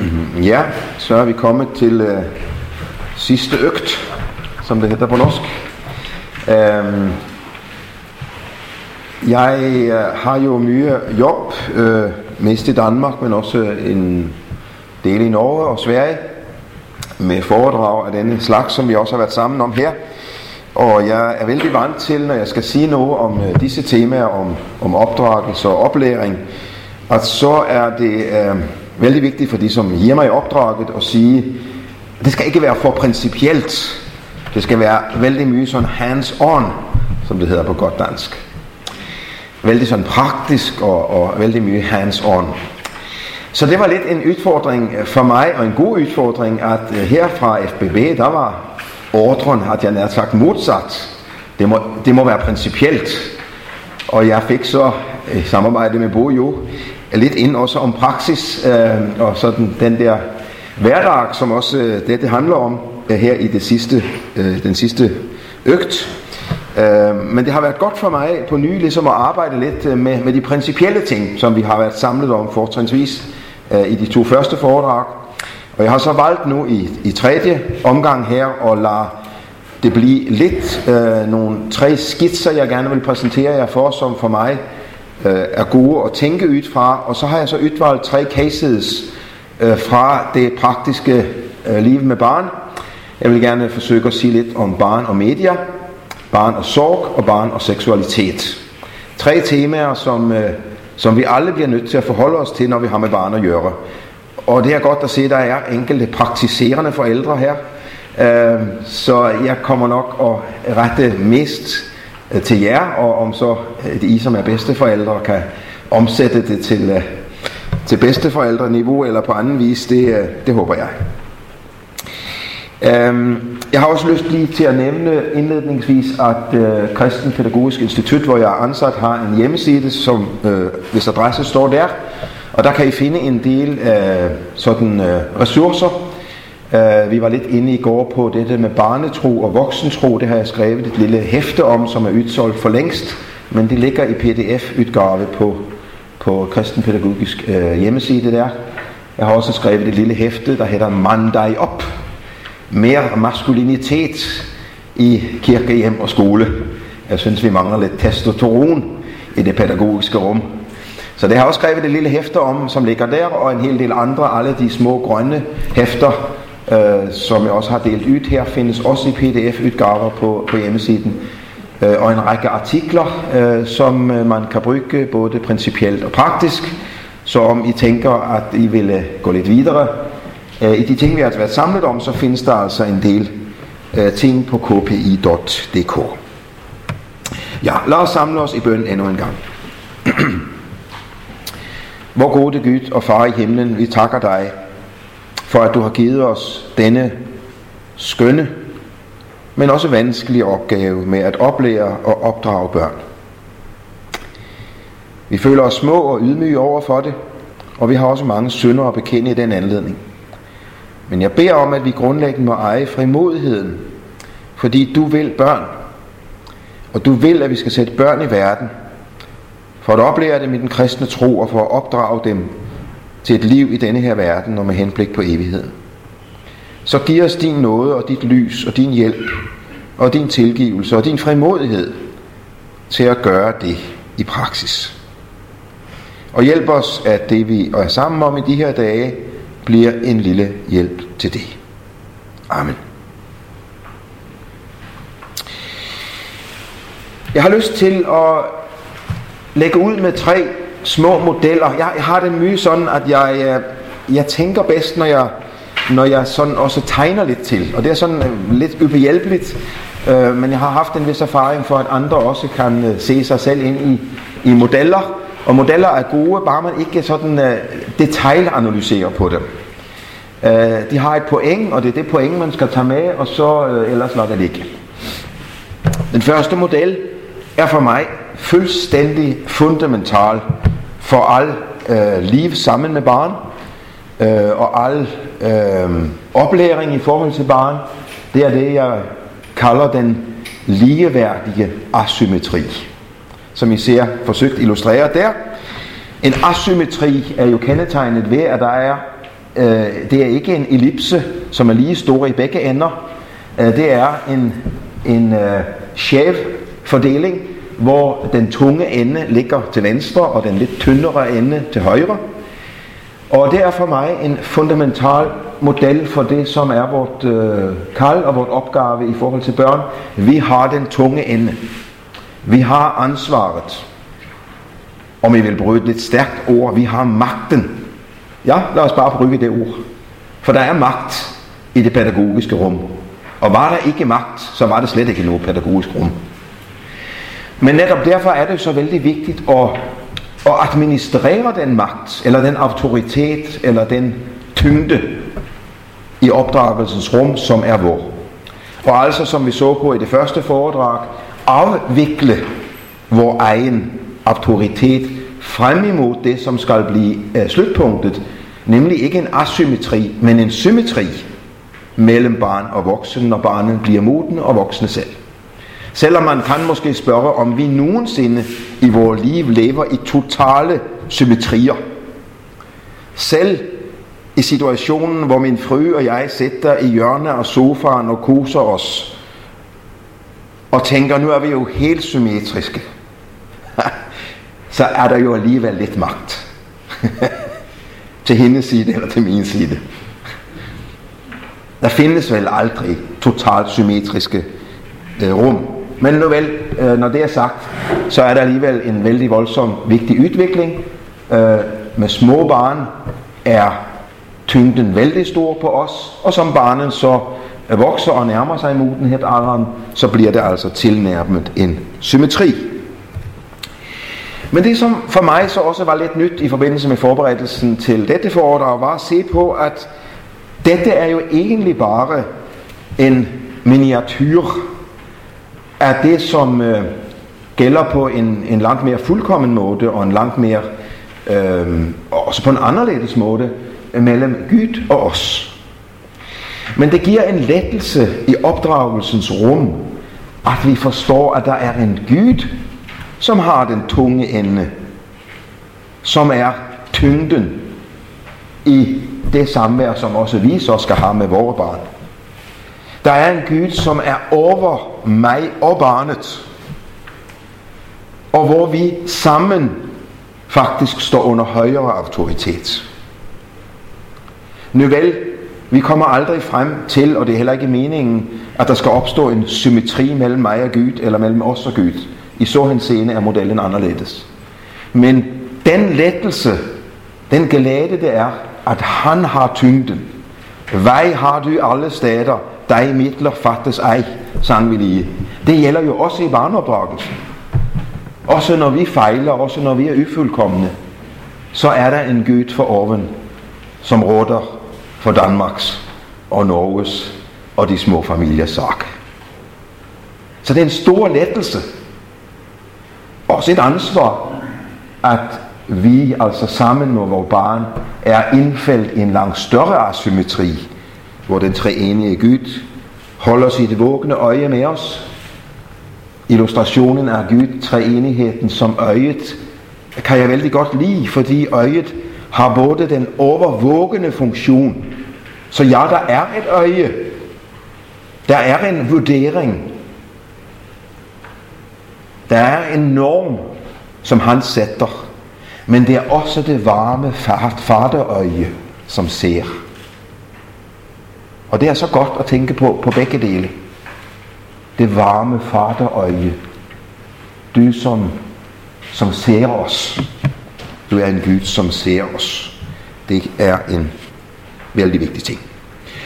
Mhm. Ja, så er vi kommet til øh, sidste økt, som det hedder på norsk. Øhm, jeg øh, har jo mye jobb, øh, mest i Danmark, men også en del i Norge og Sverige, med foredrag af denne slags, som vi også har været sammen om her. Og jeg er vældig vant til, når jeg skal sige noget om øh, disse temaer, om, om opdragelse og oplæring, at så er det øh, vældig vigtigt for de, som giver mig i opdraget, at sige, at det skal ikke være for principielt. Det skal være vældig mye sådan hands-on, som det hedder på godt dansk. Vældig sådan praktisk og, og vældig mye hands-on. Så det var lidt en udfordring for mig, og en god udfordring, at øh, her fra FBB, der var ordren, at jeg nær sagt modsat. Det må, det må være principielt. Og jeg fik så i samarbejde med Bojo lidt ind også om praksis, øh, og sådan den der hverdag, som også øh, det, det handler om øh, her i det sidste, øh, den sidste øgt. Øh, men det har været godt for mig på ny ligesom at arbejde lidt øh, med, med de principielle ting, som vi har været samlet om fortrinsvis øh, i de to første foredrag. Og jeg har så valgt nu i, i tredje omgang her at lade det blive lidt øh, nogle tre skitser, jeg gerne vil præsentere jer for, som for mig øh, er gode at tænke ud fra. Og så har jeg så udvalgt tre cases øh, fra det praktiske øh, liv med barn. Jeg vil gerne forsøge at sige lidt om barn og media, barn og sorg og barn og seksualitet. Tre temaer, som, øh, som vi alle bliver nødt til at forholde os til, når vi har med barn at gøre. Og det er godt at se, at der er enkelte praktiserende forældre her. Øh, så jeg kommer nok at rette mest øh, til jer, og om så øh, I, som er bedsteforældre, kan omsætte det til, øh, til bedsteforældreniveau eller på anden vis, det, øh, det håber jeg. Øhm, jeg har også lyst lige til at nævne indledningsvis, at øh, Kristen Pædagogisk Institut, hvor jeg er ansat, har en hjemmeside, som øh, hvis adresse står der, og der kan I finde en del øh, sådan øh, ressourcer. Uh, vi var lidt inde i går på dette med barnetro og voksentro. Det har jeg skrevet et lille hæfte om, som er udsolgt for længst. Men det ligger i pdf-udgave på, på kristenpædagogisk uh, øh, hjemmeside der. Jeg har også skrevet et lille hæfte, der hedder Mand dig op. Mere maskulinitet i kirke, hjem og skole. Jeg synes, vi mangler lidt testosteron i det pædagogiske rum. Så det har jeg også skrevet et lille hæfte om, som ligger der, og en hel del andre, alle de små grønne hæfter, øh, som jeg også har delt ud her, findes også i pdf-udgaver på, på hjemmesiden. Øh, og en række artikler, øh, som øh, man kan bruge både principielt og praktisk. Så om I tænker, at I ville gå lidt videre øh, i de ting, vi har været samlet om, så findes der altså en del øh, ting på kpi.dk. Ja, lad os samle os i bøn endnu en gang. Hvor gode Gud og far i himlen, vi takker dig for at du har givet os denne skønne, men også vanskelige opgave med at oplære og opdrage børn. Vi føler os små og ydmyge over for det, og vi har også mange synder at bekende i den anledning. Men jeg beder om, at vi grundlæggende må eje frimodigheden, fordi du vil børn, og du vil, at vi skal sætte børn i verden, for at oplære dem i den kristne tro og for at opdrage dem til et liv i denne her verden og med henblik på evigheden. Så giv os din nåde og dit lys og din hjælp og din tilgivelse og din frimodighed til at gøre det i praksis. Og hjælp os, at det vi er sammen om i de her dage, bliver en lille hjælp til det. Amen. Jeg har lyst til at lægge ud med tre små modeller. Jeg, jeg har det mye sådan, at jeg, jeg, jeg tænker bedst, når jeg, når jeg sådan også tegner lidt til. Og det er sådan øh, lidt ubehjælpeligt, øh, men jeg har haft en vis erfaring for, at andre også kan øh, se sig selv ind i, i modeller. Og modeller er gode, bare man ikke sådan øh, detaljanalyserer på dem. Øh, de har et point, og det er det point, man skal tage med, og så øh, ellers lader det ikke. Den første model er for mig fuldstændig fundamental for al øh, liv sammen med barn, øh, og al øh, oplæring i forhold til barn, det er det, jeg kalder den ligeværdige asymmetri, som I ser forsøgt illustreret der. En asymmetri er jo kendetegnet ved, at der er Øh, det er ikke en ellipse, som er lige stor i begge ender. Øh, det er en, en øh, skæv fordeling, hvor den tunge ende ligger til venstre, og den lidt tyndere ende til højre. Og det er for mig en fundamental model for det, som er vort øh, kald og vort opgave i forhold til børn. Vi har den tunge ende. Vi har ansvaret. Om I vil bruge et lidt stærkt ord, vi har magten. Ja, lad os bare bruge det ord. For der er magt i det pædagogiske rum. Og var der ikke magt, så var det slet ikke noget pædagogisk rum. Men netop derfor er det så vældig vigtigt at, at administrere den magt, eller den autoritet, eller den tyngde i opdragelsens rum, som er vor. Og altså, som vi så på i det første foredrag, afvikle vor egen autoritet frem imod det, som skal blive uh, slutpunktet, nemlig ikke en asymmetri, men en symmetri mellem barn og voksen, når barnet bliver moden og voksne selv. Selvom man kan måske spørge, om vi nogensinde i vores liv lever i totale symmetrier. Selv i situationen, hvor min fru og jeg sætter i hjørnet af sofaen og koser os, og tænker, nu er vi jo helt symmetriske, så er der jo alligevel lidt magt. til hendes side eller til min side. Der findes vel aldrig totalt symmetriske øh, rum. Men nu vel, øh, når det er sagt, så er der alligevel en vældig voldsom vigtig udvikling. Øh, med små barn er tyngden vældig stor på os, og som barnet så vokser og nærmer sig modenhedsalderen, så bliver det altså tilnærmet en symmetri. Men det som for mig så også var lidt nyt i forbindelse med forberedelsen til dette foredrag, var at se på, at dette er jo egentlig bare en miniatyr er det, som øh, gælder på en, en langt mere fuldkommen måde, og en langt mere, øh, også på en anderledes måde, øh, mellem Gud og os. Men det giver en lettelse i opdragelsens rum, at vi forstår, at der er en Gud, som har den tunge ende, som er tyngden i det samvær, som også vi så skal have med vores barn. Der er en Gud, som er over mig og barnet, og hvor vi sammen faktisk står under højere autoritet. Nu vel, vi kommer aldrig frem til, og det er heller ikke meningen, at der skal opstå en symmetri mellem mig og Gud, eller mellem os og Gud. I så henseende er modellen anderledes. Men den lettelse, den glæde det er, at han har tyngden. Vej har du alle steder, dig midler fattes ej, sang vi lige. Det gælder jo også i barneopdragelsen. Også når vi fejler, også når vi er ufuldkommende, så er der en Gud for oven, som råder for Danmarks og Norges og de små familiers sak. Så det er en stor lettelse. Også et ansvar, at vi altså sammen med vores barn er indfældt i en langt større asymmetri, hvor den treenige Gud holder sit vågne øje med os. Illustrationen af Gud, treenigheden som øjet, kan jeg vældig godt lide, fordi øjet har både den overvågende funktion, så ja, der er et øje, der er en vurdering, der er en norm, som han sætter, men det er også det varme faderøje, som ser. Og det er så godt at tænke på på begge dele. Det varme faderøje. Du som, som ser os. Du er en Gud, som ser os. Det er en vældig vigtig ting.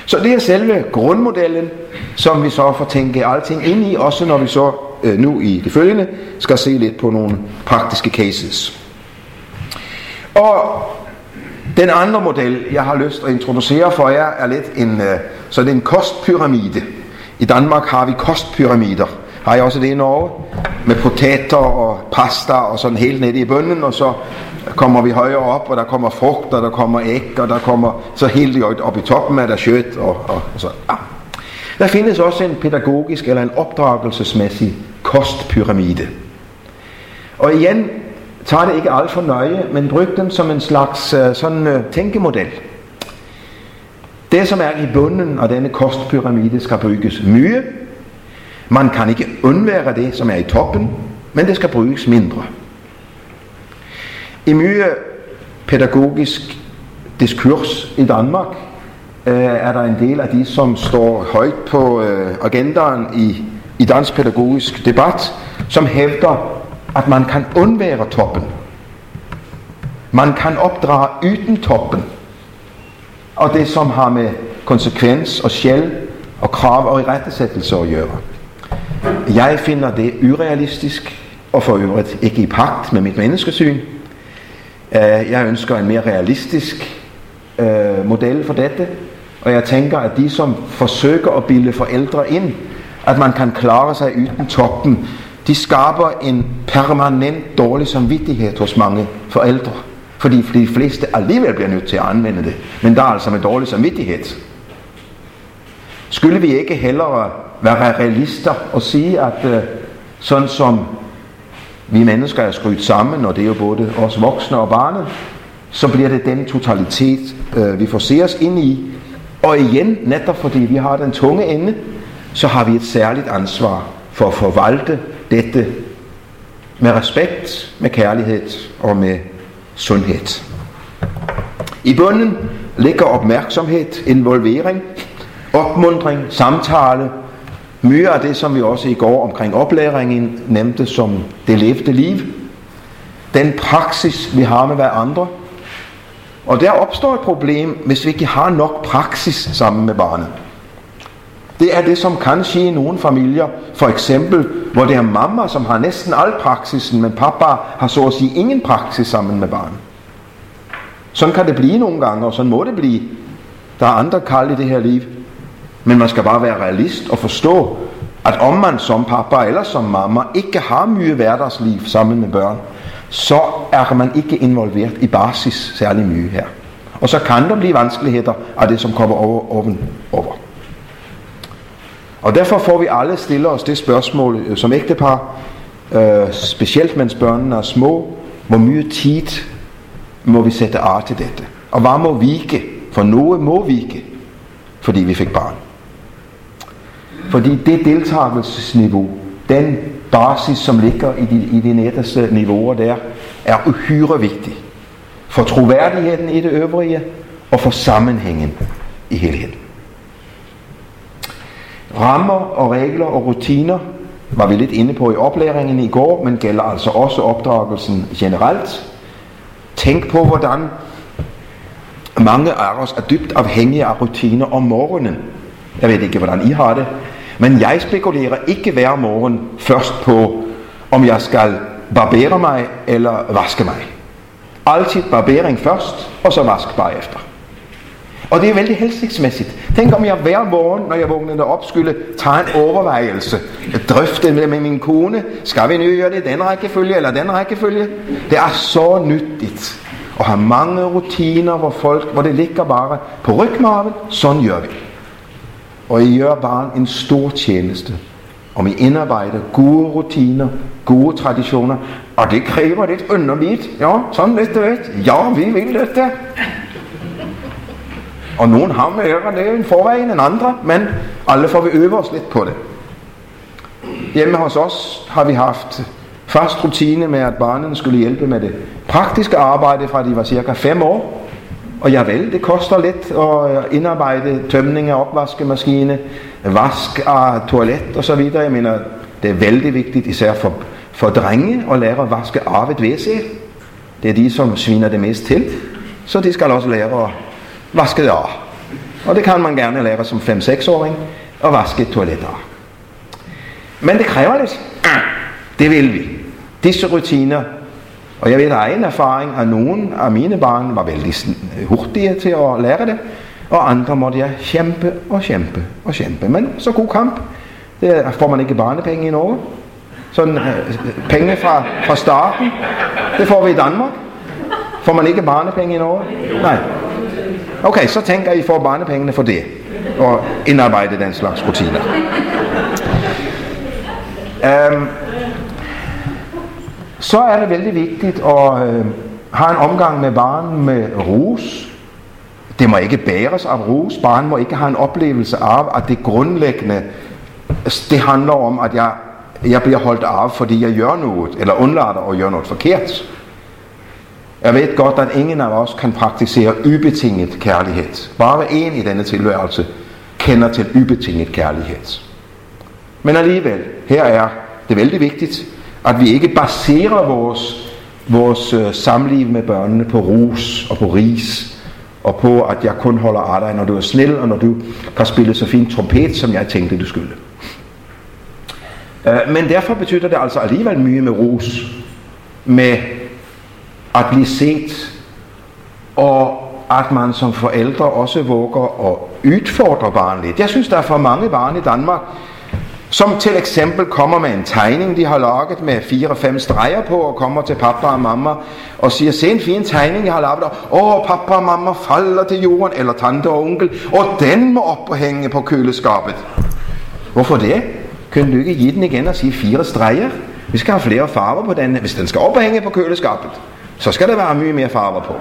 Så det er selve grundmodellen, som vi så får tænke alting ind i, også når vi så øh, nu i det følgende skal se lidt på nogle praktiske cases. Og den andre model, jeg har lyst at introducere for jer, er lidt en, øh, så det er en kostpyramide. I Danmark har vi kostpyramider. Har jeg også det i Norge? Med potater og pasta og sådan helt nede i bunden, og så kommer vi højere op, og der kommer frugt, og der kommer æg, og der kommer så helt op i toppen er der kjøtt, og, og, og så. Ja. Der findes også en pædagogisk eller en opdragelsesmæssig kostpyramide. Og igen, tager det ikke alt for nøje, men brug den som en slags øh, sådan øh, tænkemodel. Det, som er i bunden af denne kostpyramide, skal bygges mye. Man kan ikke undvære det, som er i toppen, men det skal bruges mindre. I mye pædagogisk diskurs i Danmark øh, er der en del af de, som står højt på øh, agendaen i, i dansk pædagogisk debat, som hævder, at man kan undvære toppen. Man kan opdrage uden toppen. Og det, som har med konsekvens og sjæl og krav og rettesættelse at gøre. Jeg finder det urealistisk, og for øvrigt ikke i pagt med mit menneskesyn. Øh, jeg ønsker en mere realistisk øh, model for dette, og jeg tænker, at de, som forsøger at bilde forældre ind, at man kan klare sig uden toppen, de skaber en permanent dårlig samvittighed hos mange forældre. Fordi de fleste alligevel bliver nødt til at anvende det. Men der er altså med dårlig samvittighed. Skulle vi ikke hellere være realister og sige, at uh, sådan som vi mennesker er skruet sammen, og det er jo både os voksne og barnet, så bliver det den totalitet, øh, vi får se os ind i. Og igen, netop fordi vi har den tunge ende, så har vi et særligt ansvar for at forvalte dette med respekt, med kærlighed og med sundhed. I bunden ligger opmærksomhed, involvering, opmundring, samtale, mye af det, som vi også i går omkring oplæringen nævnte som det levede liv. Den praksis, vi har med hverandre. Og der opstår et problem, hvis vi ikke har nok praksis sammen med barnet. Det er det, som kan ske i nogle familier. For eksempel, hvor det er mamma, som har næsten al praksisen, men pappa har så at sige ingen praksis sammen med barnet. Sådan kan det blive nogle gange, og sådan må det blive. Der er andre kald i det her liv. Men man skal bare være realist og forstå, at om man som pappa eller som mamma ikke har mye hverdagsliv sammen med børn, så er man ikke involveret i basis særlig mye her. Og så kan der blive vanskeligheder af det, som kommer over, oven over. Og derfor får vi alle stille os det spørgsmål øh, som ægtepar, øh, specielt mens børnene er små, hvor mye tid må vi sætte af til dette? Og hvad må vike? For noget må vike, fordi vi fik barn. Fordi det deltagelsesniveau, den basis, som ligger i de, i de nederste niveauer der, er uhyre vigtig. For troværdigheden i det øvrige, og for sammenhængen i helheden. Rammer og regler og rutiner var vi lidt inde på i oplæringen i går, men gælder altså også opdragelsen generelt. Tænk på, hvordan mange af os er dybt afhængige af rutiner om morgenen. Jeg ved ikke, hvordan I har det, men jeg spekulerer ikke hver morgen først på, om jeg skal barbere mig eller vaske mig. Altid barbering først, og så vask bagefter. Og det er vældig hensigtsmæssigt. Tænk om jeg hver morgen, når jeg vågnede op, skulle tage en overvejelse. Drøfte med, med min kone. Skal vi nu gøre det i den rækkefølge eller den rækkefølge? Det er så nyttigt at have mange rutiner, hvor, folk, hvor det ligger bare på rygmarven. Sådan gør vi. Og I gør barn en stor tjeneste. Om I indarbejder gode rutiner, gode traditioner. Og det kræver lidt undervidt. Ja, sådan lidt, du ved. Ja, vi vil det. Og nogen har mere det en forvejen end andre, men alle får vi øve os lidt på det. Hjemme hos os har vi haft fast rutine med, at barnen skulle hjælpe med det praktiske arbejde fra de var cirka 5 år. Og ja vel, det koster lidt at øh, indarbejde tømning af opvaskemaskine, vask af toilet og så videre. Jeg mener, det er vældig vigtigt, især for, for drenge, at lære at vaske av et WC. Det er de, som sviner det mest til. Så de skal også lære at vaske af. Og det kan man gerne lære som 5-6-åring, at vaske toiletter. Men det kræver lidt. Det vil vi. Disse rutiner, og jeg ved af egen erfaring, at nogen af mine barn var vældig hurtige til at lære det, og andre måtte jeg kæmpe og kæmpe og kæmpe. Men så god kamp. Det får man ikke barnepenge i Norge. Sådan øh, øh, penge fra, fra starten, det får vi i Danmark. Får man ikke barnepenge i Norge? Nej. Okay, så tænker I får barnepengene for det. Og indarbejde den slags rutiner. Um, så er det vældig vigtigt at uh, have en omgang med barn med rus. Det må ikke bæres af rus. Barn må ikke have en oplevelse af, at det grundlæggende, det handler om, at jeg, jeg bliver holdt af, fordi jeg gør noget, eller undlader at gøre noget forkert. Jeg ved godt, at ingen af os kan praktisere ubetinget kærlighed. Bare en i denne tilværelse kender til ubetinget kærlighed. Men alligevel, her er det vældig vigtigt, at vi ikke baserer vores, vores øh, samliv med børnene på rus og på ris, og på at jeg kun holder af dig, når du er snill, og når du kan spille så fint trompet, som jeg tænkte, du skulle. Øh, men derfor betyder det altså alligevel mye med rus, med at blive set, og at man som forældre også våger at udfordre barnet lidt. Jeg synes, der er for mange barn i Danmark, som til eksempel kommer med en tegning, de har lavet med fire-fem streger på, og kommer til pappa og mamma og siger, se en fin tegning, jeg har lavet. Åh, pappa og mamma falder til jorden, eller tante og onkel, og den må op og hænge på køleskabet. Hvorfor det? Kunne du ikke give den igen og sige fire streger? Vi skal have flere farver på den. Hvis den skal op og hænge på køleskabet, så skal der være mye mere farver på.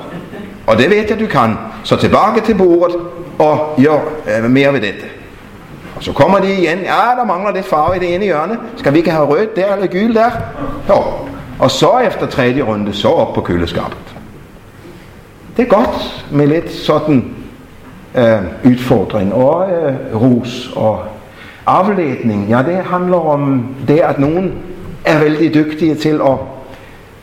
Og det ved jeg, du kan. Så tilbage til bordet og gør øh, mere ved dette. Og så kommer de igen. Ja, der mangler lidt farve i det ene hjørne. Skal vi ikke have rødt der eller gyld der? Jo. Og så efter tredje runde, så op på køleskabet. Det er godt med lidt sådan øh, udfordring og øh, rus og afledning. Ja, det handler om det, at nogen er vældig dygtige til at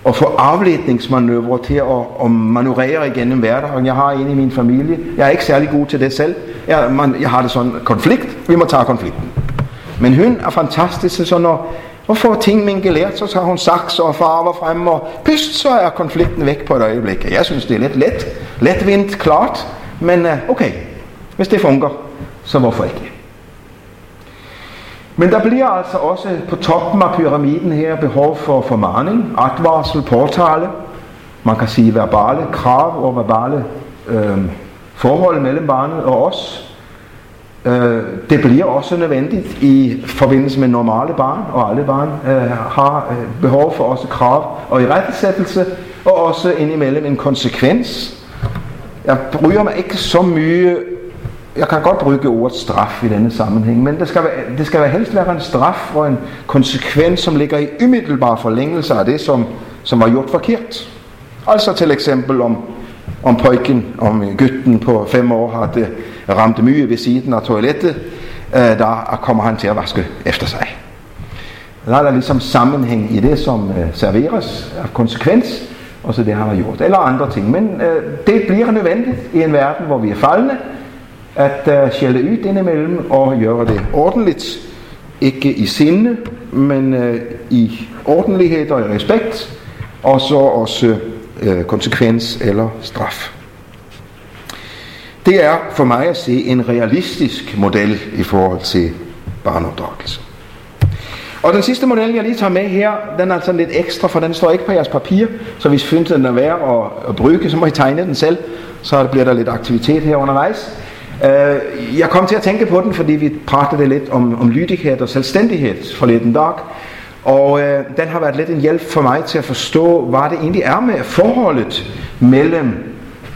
at få afledningsmanøvrer til at, at manøvrere igennem hverdagen. Jeg har en i min familie. Jeg er ikke særlig god til det selv. Jeg, man, jeg har det sådan, konflikt, vi må tage konflikten. Men hun er fantastisk, så når og får ting mingeleret, så tager hun saks og farver frem, og pyst, så er konflikten væk på et øjeblik. Jeg synes, det er lidt let, letvindt, klart, men øh, okay, hvis det fungerer, så hvorfor ikke? Men der bliver altså også på toppen af pyramiden her behov for formaning, advarsel, påtale. Man kan sige verbale krav og verbale øh, forhold mellem barnet og os. Øh, det bliver også nødvendigt i forbindelse med normale barn, og alle barn øh, har øh, behov for også krav og i rettesættelse, og også indimellem en konsekvens. Jeg bryder mig ikke så mye jeg kan godt bruge ordet straf i denne sammenhæng, men det skal, være, det skal være helst være en straf og en konsekvens, som ligger i umiddelbar forlængelse af det, som, som var gjort forkert. Altså til eksempel om, om pojken, om gutten på fem år har det ramt mye ved siden af toilettet, øh, der kommer han til at vaske efter sig. Der er der ligesom sammenhæng i det, som øh, serveres af konsekvens, og så det han har gjort, eller andre ting. Men øh, det bliver nødvendigt i en verden, hvor vi er faldende, at øh, uh, skælde ud indimellem og gøre det ordentligt. Ikke i sinde, men uh, i ordentlighed og i respekt, og så også uh, konsekvens eller straf. Det er for mig at se en realistisk model i forhold til barneopdragelse. Og den sidste model, jeg lige tager med her, den er sådan lidt ekstra, for den står ikke på jeres papir, så hvis I synes, den er værd at, at bruge, så må I tegne den selv, så bliver der lidt aktivitet her undervejs. Uh, jeg kom til at tænke på den, fordi vi pratede lidt om, om lydighed og selvstændighed forleden dag. Og uh, den har været lidt en hjælp for mig til at forstå, hvad det egentlig er med forholdet mellem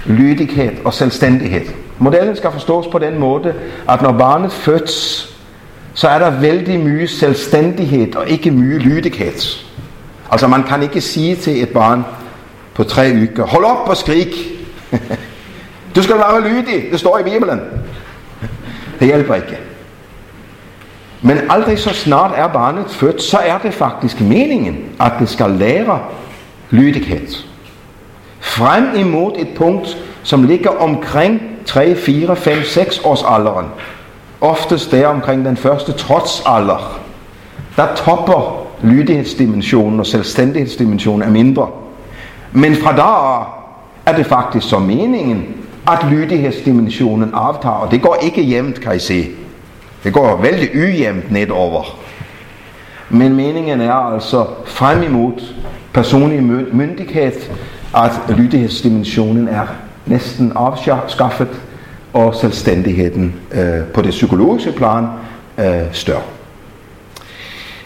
lydighed og selvstændighed. Modellen skal forstås på den måde, at når barnet fødes, så er der vældig mye selvstændighed og ikke mye lydighed. Altså man kan ikke sige til et barn på tre uger, hold op og skrik! Du skal være lydig, det står i Bibelen. Det hjælper ikke. Men aldrig så snart er barnet født, så er det faktisk meningen, at det skal lære lydighed. Frem imod et punkt, som ligger omkring 3, 4, 5, 6 års alderen. Oftest der omkring den første trotsalder. Der topper lydighedsdimensionen og selvstændighedsdimensionen er mindre. Men fra der er det faktisk så meningen, at lydighedsdimensionen aftager, og det går ikke jævnt, kan I se. Det går vældig ujævnt nedover. Men meningen er altså frem imod personlig myndighed, at lydighedsdimensionen er næsten afskaffet, og selvstændigheden øh, på det psykologiske plan øh, større.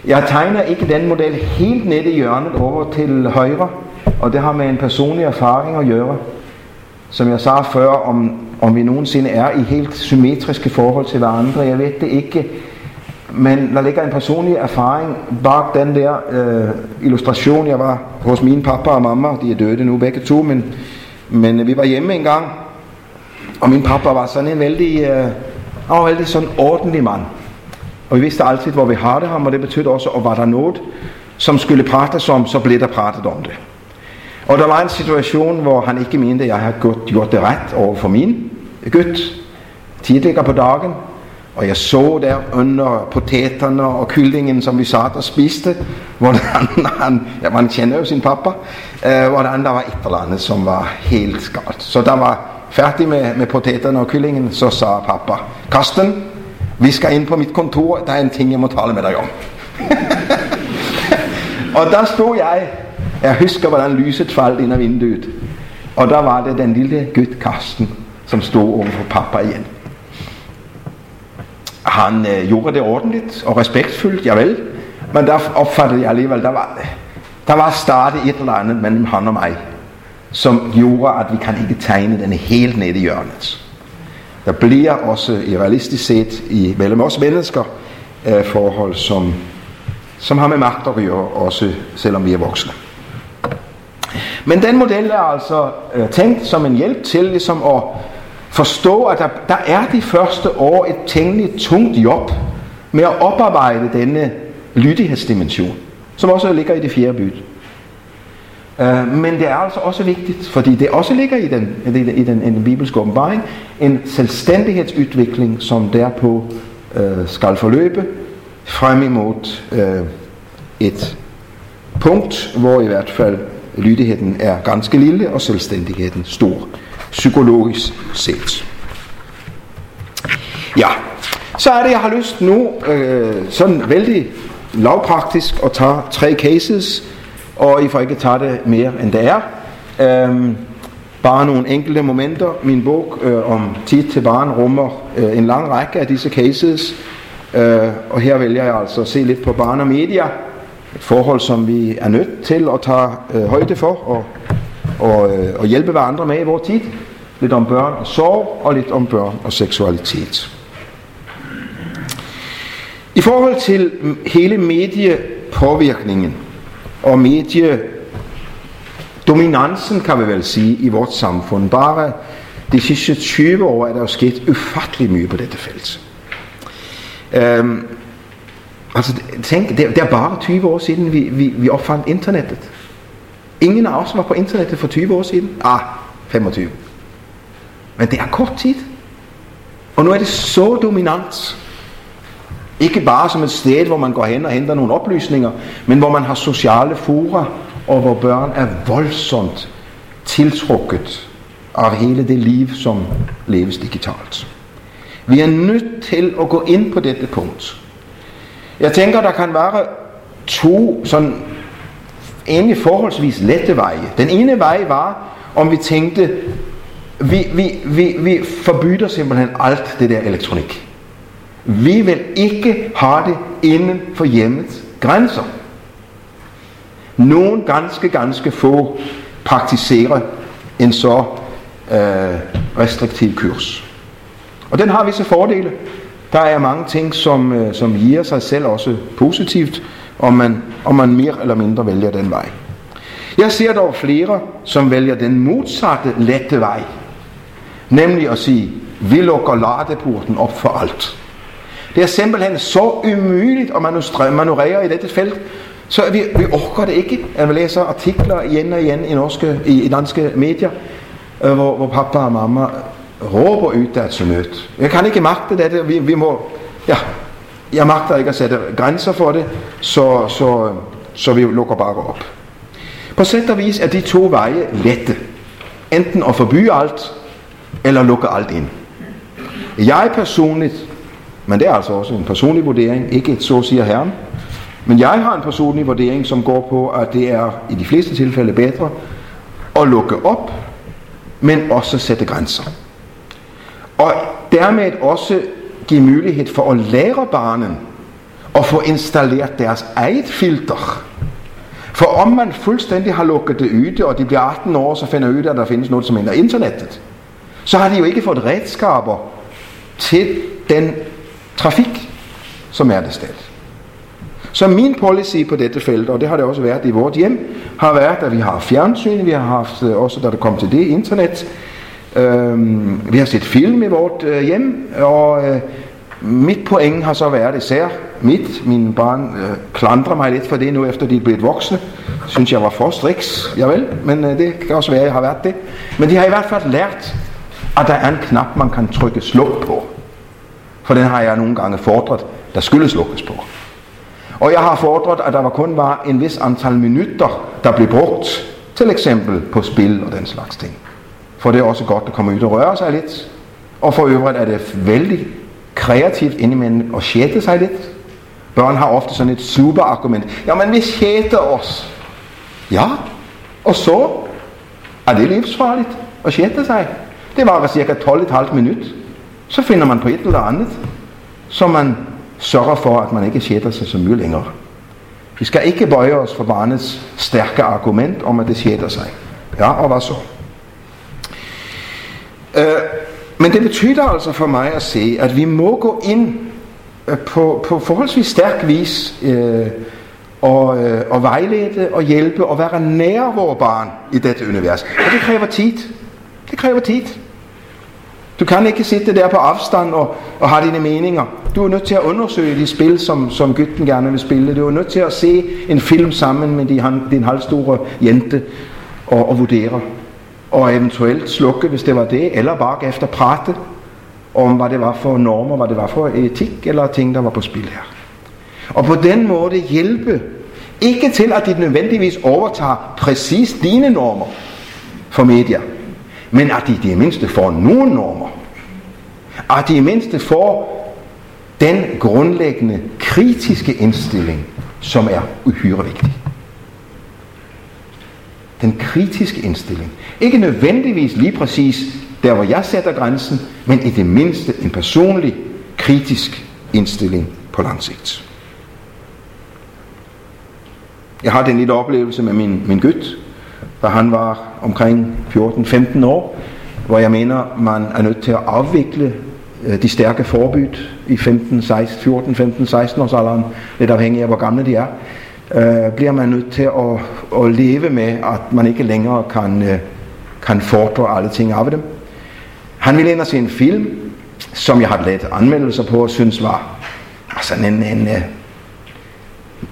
Jeg tegner ikke den model helt nede i hjørnet over til højre, og det har med en personlig erfaring at gøre som jeg sagde før, om om vi nogensinde er i helt symmetriske forhold til hverandre. Jeg ved det ikke. Men der ligger en personlig erfaring bag den der øh, illustration. Jeg var hos min pappa og mamma. De er døde nu begge to, men, men vi var hjemme en gang. Og min pappa var sådan en vældig, øh, han var vældig sådan ordentlig mand. Og vi vidste altid, hvor vi havde ham, og det betød også, at var der noget, som skulle prates om, så blev der pratet om det. Og der var en situation, hvor han ikke mente, at jeg havde gjort, gjort det ret over for min gutt tidligere på dagen. Og jeg så der under poteterne og kyllingen, som vi satt og spiste, hvordan han, ja, man kender jo sin pappa, eh, hvordan der var et eller andet, som var helt galt. Så der var færdig med, med poteterne og kyllingen, så sa pappa, Karsten, vi skal ind på mit kontor, der er en ting, jeg må tale med dig om. og der stod jeg, jeg husker, hvordan lyset faldt ind af vinduet. Og der var det den lille gut Karsten, som stod overfor pappa igen. Han øh, gjorde det ordentligt og respektfuldt, ja vel. Men der opfattede jeg alligevel, der var, der var startet et eller andet mellem han og mig, som gjorde, at vi kan ikke tegne den helt ned i hjørnet. Der bliver også i realistisk set i mellem os mennesker øh, forhold, som, som har med magt at gøre, også selvom vi er voksne. Men den model er altså øh, tænkt som en hjælp til ligesom at forstå, at der, der er de første år et tænkeligt tungt job med at oparbejde denne lydighedsdimension, som også ligger i det fjerde byt. Øh, men det er altså også vigtigt, fordi det også ligger i den, i den, i den, i den bibelske åbenbaring, en selvstændighedsudvikling, som derpå øh, skal forløbe frem imod øh, et punkt, hvor i hvert fald lydigheden er ganske lille og selvstændigheden stor, psykologisk set. Ja, så er det, jeg har lyst nu, øh, sådan vældig lavpraktisk, at tage tre cases, og I får ikke tage det mere end det er. Øhm, bare nogle enkelte momenter. Min bog øh, om tid til barn rummer øh, en lang række af disse cases, øh, og her vælger jeg altså at se lidt på barn og media, et forhold, som vi er nødt til at tage øh, højde for og, og, øh, og hjælpe hverandre med i vores tid. Lidt om børn og sorg, og lidt om børn og seksualitet. I forhold til hele mediepåvirkningen og mediedominansen, kan vi vel sige, i vores samfund, bare de sidste 20 år er der jo sket ufattelig mye på dette felt. Øhm, Altså, tænk, det, det er bare 20 år siden, vi, vi, vi opfandt internettet. Ingen af os var på internettet for 20 år siden. Ah, 25. Men det er kort tid. Og nu er det så dominant. Ikke bare som et sted, hvor man går hen og henter nogle oplysninger, men hvor man har sociale fora, og hvor børn er voldsomt tiltrukket af hele det liv, som leves digitalt. Vi er nødt til at gå ind på dette punkt. Jeg tænker, der kan være to sådan egentlig forholdsvis lette veje. Den ene vej var, om vi tænkte, vi, vi, vi, vi forbyder simpelthen alt det der elektronik. Vi vil ikke have det inden for hjemmets grænser. Nogle ganske, ganske få praktiserer en så øh, restriktiv kurs. Og den har visse fordele. Der er mange ting, som, øh, som giver sig selv også positivt, om man, om man mere eller mindre vælger den vej. Jeg ser dog flere, som vælger den modsatte lette vej. Nemlig at sige, vi lukker ladeporten op for alt. Det er simpelthen så umuligt at manøvrere i dette felt, så vi, vi orker det ikke. Jeg læser artikler igen og igen i, norske, i, i danske medier, øh, hvor, hvor pappa og mamma råber ud deres nød. Jeg kan ikke magte det. Vi, vi må, ja, jeg magter ikke at sætte grænser for det, så, så, så vi lukker bare op. På sæt og vis er de to veje lette. Enten at forbyde alt, eller lukke alt ind. Jeg personligt, men det er altså også en personlig vurdering, ikke et så siger herren, men jeg har en personlig vurdering, som går på, at det er i de fleste tilfælde bedre at lukke op, men også sætte grænser. Og dermed også give mulighed for at lære barnen at få installeret deres eget filter. For om man fuldstændig har lukket det ude, og de bliver 18 år, så finder ud af, at der findes noget, som hedder internettet, så har de jo ikke fået redskaber til den trafik, som er det sted. Så min policy på dette felt, og det har det også været i vores hjem, har været, at vi har fjernsyn, vi har haft øh, også, da det kom til det, internet, Øh, vi har set film i vort øh, hjem, og øh, mit point har så været især mit. Min barn øh, klandrer mig lidt for det nu, efter de er blevet voksne. Synes jeg var for striks, javel, men øh, det kan også være, at jeg har været det. Men de har i hvert fald lært, at der er en knap, man kan trykke sluk på. For den har jeg nogle gange fordret, der skulle slukkes på. Og jeg har fordret, at der var kun var en vis antal minutter, der blev brugt, til eksempel på spil og den slags ting. For det er også godt at komme ud og røre sig lidt. Og for øvrigt er det vældig kreativt indimellem at sjætte sig lidt. Børn har ofte sådan et super argument. Ja, men vi sjætter os. Ja, og så er det livsfarligt at sjætte sig. Det var cirka 12,5 minut. Så finder man på et eller andet, så man sørger for, at man ikke sjætter sig så mye længere. Vi skal ikke bøje os for barnets stærke argument om, at det sjætter sig. Ja, og hvad så? Øh, men det betyder altså for mig at se, at vi må gå ind øh, på, på forholdsvis stærk vis øh, og, øh, og vejlede og hjælpe og være nær vores barn i dette univers. Og det kræver tid. Det kræver tid. Du kan ikke sidde der på afstand og, og have dine meninger. Du er nødt til at undersøge de spil, som, som gytten gerne vil spille. Du er nødt til at se en film sammen med din, din halvstore jente og, og vurdere. Og eventuelt slukke, hvis det var det, eller bare efter prate om, hvad det var for normer, hvad det var for etik eller ting, der var på spil her. Og på den måde hjælpe, ikke til at de nødvendigvis overtager præcis dine normer for medier, men at de i det mindste får nogle normer. At de i mindste får den grundlæggende kritiske indstilling, som er uhyre vigtig. Den kritiske indstilling. Ikke nødvendigvis lige præcis der, hvor jeg sætter grænsen, men i det mindste en personlig, kritisk indstilling på lang sigt. Jeg har den lille oplevelse med min, min gødt, da han var omkring 14-15 år, hvor jeg mener, man er nødt til at afvikle øh, de stærke forbyt i 15, 16, 14, 15, 16 års alderen, lidt afhængig af hvor gamle de er, øh, bliver man nødt til at, at leve med, at man ikke længere kan, øh, kan fordre alle ting af dem. Han ville ind og se en film, som jeg har lavet anmeldelser på og synes var altså en, en, øh,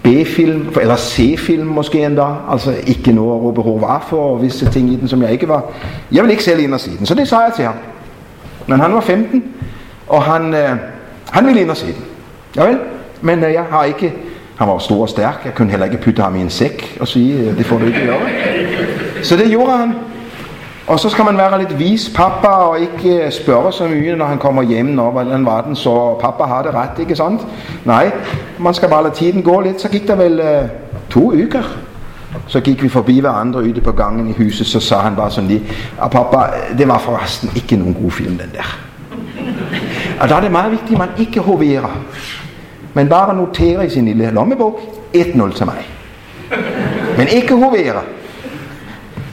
B-film, eller C-film måske endda, altså ikke noget at råbe hurra for, og visse ting i den, som jeg ikke var. Jeg vil ikke selv ind og se den, så det sagde jeg til ham. Men han var 15, og han, øh, han ville ind og se den. Javel, men øh, jeg har ikke, han var stor og stærk, jeg kunne heller ikke putte ham i en sæk og sige, eh, det får du ikke lov. Så det gjorde han. Og så skal man være lidt vis pappa og ikke eh, spørge så mye, når han kommer hjem, når hvordan var den, så pappa har det ret, ikke sandt? Nej, man skal bare lade tiden gå lidt. Så gik der vel uh, to uger. Så gik vi forbi hverandre ude på gangen i huset, så sagde han bare sådan lige, og ah, pappa, det var forresten ikke nogen god film, den der. Og der er det meget vigtigt, at man ikke hoverer. Men bare noterer i sin lille lommebog, 1-0 til mig. Men ikke hovere.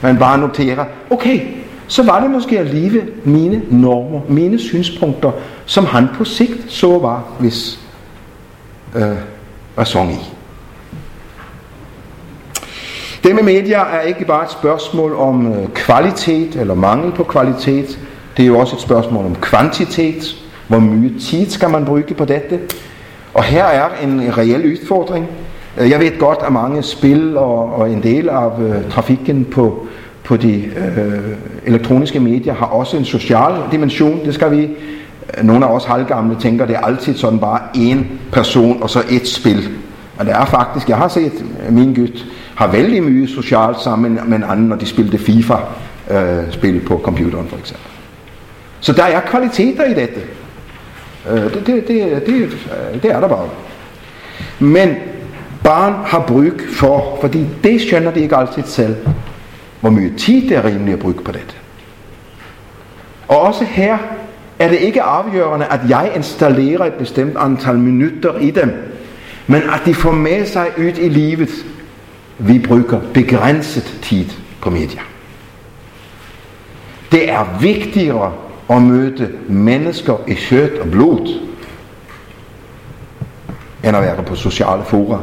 Men bare notere, okay, så var det måske at leve mine normer, mine synspunkter, som han på sigt så var, hvis øh, ræson i. Det med medier er ikke bare et spørgsmål om øh, kvalitet eller mangel på kvalitet. Det er jo også et spørgsmål om kvantitet. Hvor mye tid skal man bruge på dette? Og her er en reel udfordring. Øh, jeg ved godt, at mange spil og, og en del af øh, trafikken på, på de øh, elektroniske medier har også en social dimension. Det skal vi, øh, nogle af os halvgamle tænker, det er altid sådan bare én person og så et spil. Og det er faktisk, jeg har set øh, min gut har vældig mye socialt sammen med en anden, når de spillede FIFA-spil øh, på computeren for eksempel. Så der er kvaliteter i dette. Øh, det, det, det, det, det er der bare. Men barn har brug for, fordi det skønner de ikke altid selv, hvor mye tid det er rimeligt at bruge på dette. Og også her er det ikke afgørende, at jeg installerer et bestemt antal minutter i dem, men at de får med sig ud i livet. Vi bruger begrænset tid på medier. Det er vigtigere og møde mennesker i kjøtt og blod, end at være på sociale fora,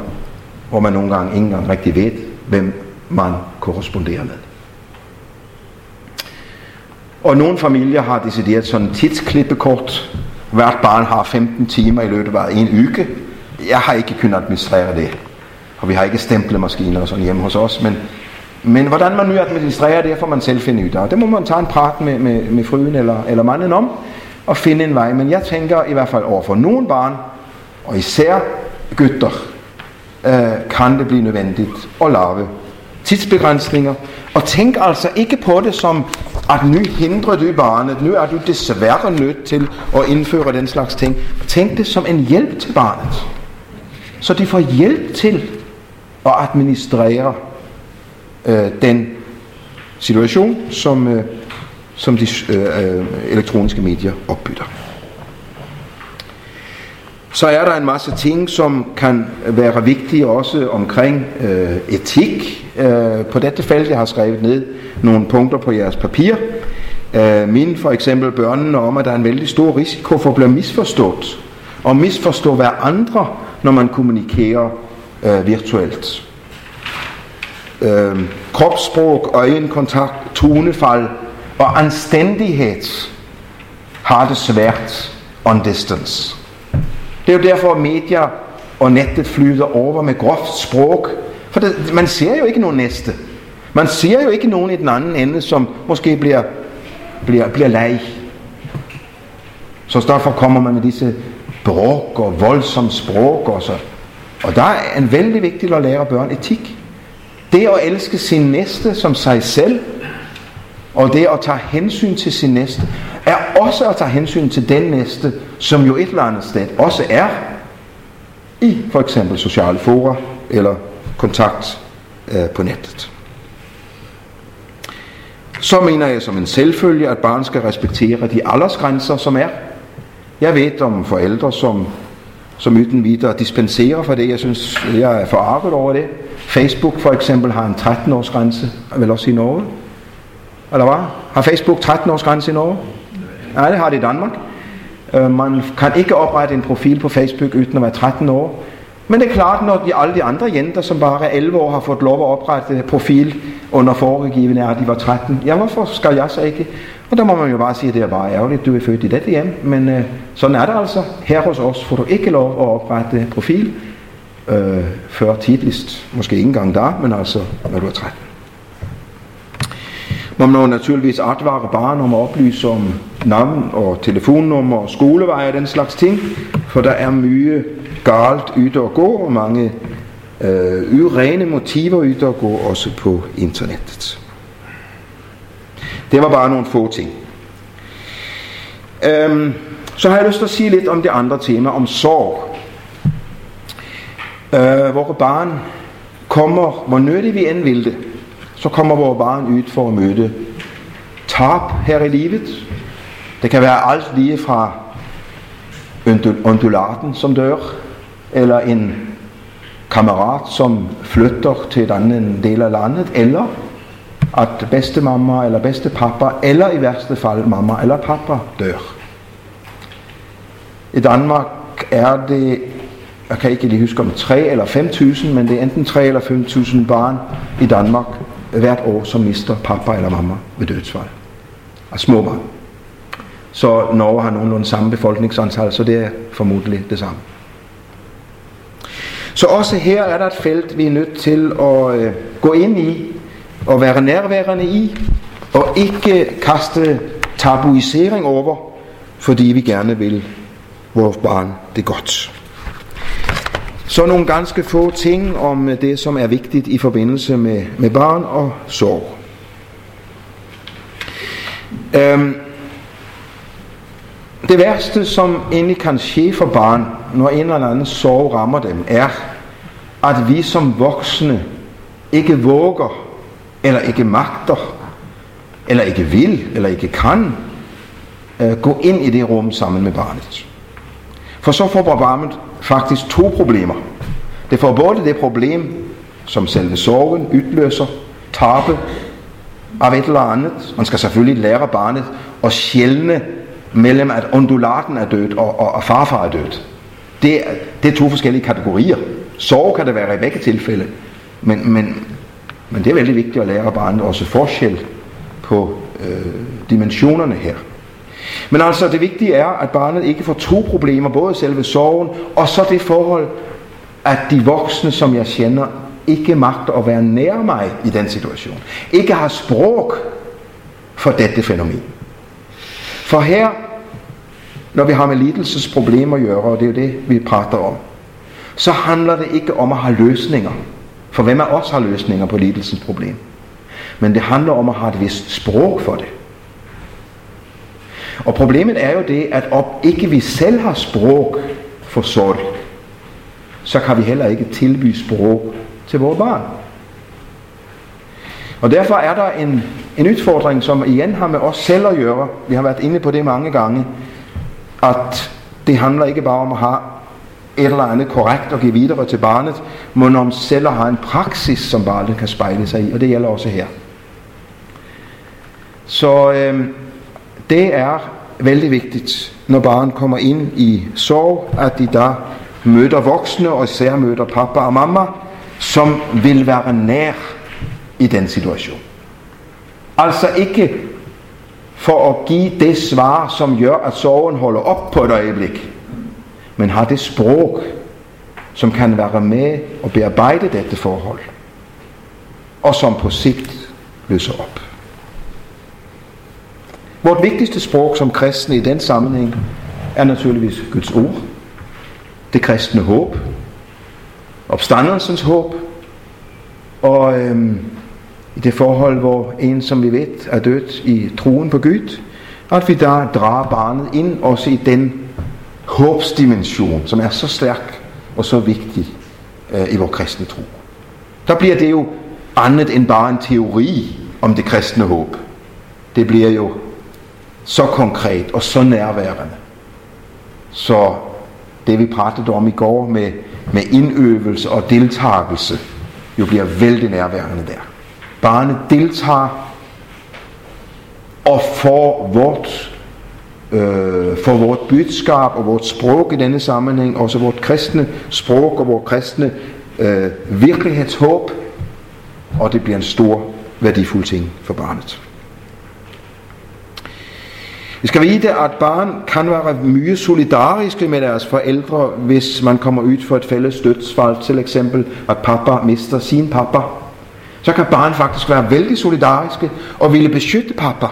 hvor man nogle gange ikke engang rigtig ved, hvem man korresponderer med. Og nogle familier har decideret sådan tidsklippekort. Hvert barn har 15 timer i løbet af en uge. Jeg har ikke kunnet administrere det. Og vi har ikke stemplemaskiner og sådan hjemme hos os. Men, men hvordan man nu administrerer det, får man selv finde ud af. Det må man tage en prat med, med, med fruen eller, eller manden om og finde en vej. Men jeg tænker i hvert fald over for nogle barn, og især gutter, øh, kan det blive nødvendigt at lave tidsbegrænsninger. Og tænk altså ikke på det som, at nu hindrer du barnet, nu er du desværre nødt til at indføre den slags ting. Tænk det som en hjælp til barnet. Så de får hjælp til at administrere øh, den situation, som, øh, som de øh, øh, elektroniske medier opbytter. Så er der en masse ting, som kan være vigtige også omkring øh, etik øh, på dette felt. Jeg har skrevet ned nogle punkter på jeres papir. Øh, min for eksempel børnene om, at der er en vældig stor risiko for at blive misforstået. Og misforstå hver andre, når man kommunikerer øh, virtuelt. Øh, kropssprog, øjenkontakt, tonefald og anstændighed har det svært on distance. Det er jo derfor, at medier og nettet flyder over med groft sprog. For det, man ser jo ikke nogen næste. Man ser jo ikke nogen i den anden ende, som måske bliver, bliver, bliver leg. Så derfor kommer man med disse bråk og voldsom sprog og så. Og der er en vældig vigtigt at lære børn etik. Det at elske sin næste som sig selv, og det at tage hensyn til sin næste, er også at tage hensyn til den næste, som jo et eller andet sted også er i for eksempel sociale fora eller kontakt øh, på nettet. Så mener jeg som en selvfølge, at barn skal respektere de aldersgrænser, som er. Jeg ved om forældre, som, som uden videre dispenserer for det. Jeg synes, jeg er forarvet over det. Facebook for eksempel har en 13-års grænse, vel også i Norge. Eller hvad? Har Facebook 13 års grænse i Norge? Nej, det har det i Danmark. Øh, man kan ikke oprette en profil på Facebook uden at være 13 år. Men det er klart, når de, alle de andre jenter, som bare er 11 år, har fået lov at oprette profil under foregivende at de var 13. Ja, hvorfor skal jeg så ikke? Og der må man jo bare sige, at det er bare ærgerligt, du er født i dette hjem. Men øh, sådan er det altså. Her hos os får du ikke lov at oprette profil øh, før tidligst. Måske ikke engang der, men altså når du er 13. Man må naturligvis advare barn om at oplyse om navn og telefonnummer og skolevej og den slags ting, for der er mye galt yder og gå, og mange øh, urene motiver yder og gå også på internettet. Det var bare nogle få ting. Øhm, så har jeg lyst til at sige lidt om det andre tema, om sorg. Øh, hvor barn kommer, hvor nødig vi end vil det, så kommer vores barn ud for at møde tab her i livet. Det kan være alt lige fra undulaten, som dør, eller en kammerat, som flytter til et andet del af landet, eller at bedste mamma eller bedste pappa, eller i værste fald mamma eller pappa dør. I Danmark er det, jeg kan ikke lige huske om 3 eller 5.000, men det er enten 3 eller 5.000 barn i Danmark, hvert år, som mister pappa eller mamma ved dødsfald. Og små barn. Så Norge har nogenlunde samme befolkningsantal, så det er formodentlig det samme. Så også her er der et felt, vi er nødt til at øh, gå ind i, og være nærværende i, og ikke kaste tabuisering over, fordi vi gerne vil vores barn det godt. Så nogle ganske få ting om øh, det, som er vigtigt i forbindelse med, med barn og sorg. Øhm, det værste, som egentlig kan ske for barn, når en eller anden sorg rammer dem, er, at vi som voksne ikke våger, eller ikke magter, eller ikke vil, eller ikke kan øh, gå ind i det rum sammen med barnet. For så får barnet faktisk to problemer. Det får både det problem, som selve sorgen udløser, tabe, af et eller andet. Man skal selvfølgelig lære barnet at sjældne mellem at undulaten er død og, og, og farfar er død. Det, det er to forskellige kategorier. Sorg kan det være i begge tilfælde, men, men, men det er veldig vigtigt at lære barnet også forskel på øh, dimensionerne her. Men altså det vigtige er, at barnet ikke får to problemer, både selve sorgen og så det forhold, at de voksne, som jeg kender, ikke magter at være nær mig i den situation. Ikke har sprog for dette fænomen. For her, når vi har med lidelsesproblemer at gøre, og det er jo det, vi prater om, så handler det ikke om at have løsninger. For hvem af os har løsninger på lidelsens problem? Men det handler om at have et vist sprog for det. Og problemet er jo det, at om ikke vi selv har sprog for sorg, så kan vi heller ikke tilbyde sprog til vores barn. Og derfor er der en, en udfordring, som igen har med os selv at gøre. Vi har været inde på det mange gange, at det handler ikke bare om at have et eller andet korrekt at give videre til barnet, men om selv at have en praksis, som barnet kan spejle sig i, og det gælder også her. Så øh, det er vældig vigtigt, når barn kommer ind i sorg, at de der møder voksne, og især møder pappa og mamma, som vil være nær i den situation. Altså ikke for at give det svar, som gør, at sorgen holder op på et øjeblik, men har det sprog, som kan være med og bearbejde dette forhold, og som på sigt løser op. Vort vigtigste sprog som kristne i den sammenhæng er naturligvis Guds ord, det kristne håb, opstandelsens håb, og øhm, i det forhold, hvor en, som vi ved, er død i troen på Gud, at vi der drager barnet ind også i den håbsdimension, som er så stærk og så vigtig øh, i vores kristne tro. Der bliver det jo andet end bare en teori om det kristne håb. Det bliver jo så konkret og så nærværende. Så det vi pratede om i går med, med indøvelse og deltagelse, jo bliver vældig nærværende der. Barnet deltager og får vort, øh, får vort budskab og vort sprog i denne sammenhæng, også vort kristne sprog og vort kristne øh, virkelighedshåb, og det bliver en stor værdifuld ting for barnet. Vi skal vide, at barn kan være mye solidariske med deres forældre, hvis man kommer ud for et fælles dødsfald, til eksempel at pappa mister sin pappa. Så kan barn faktisk være vældig solidariske og ville beskytte pappa.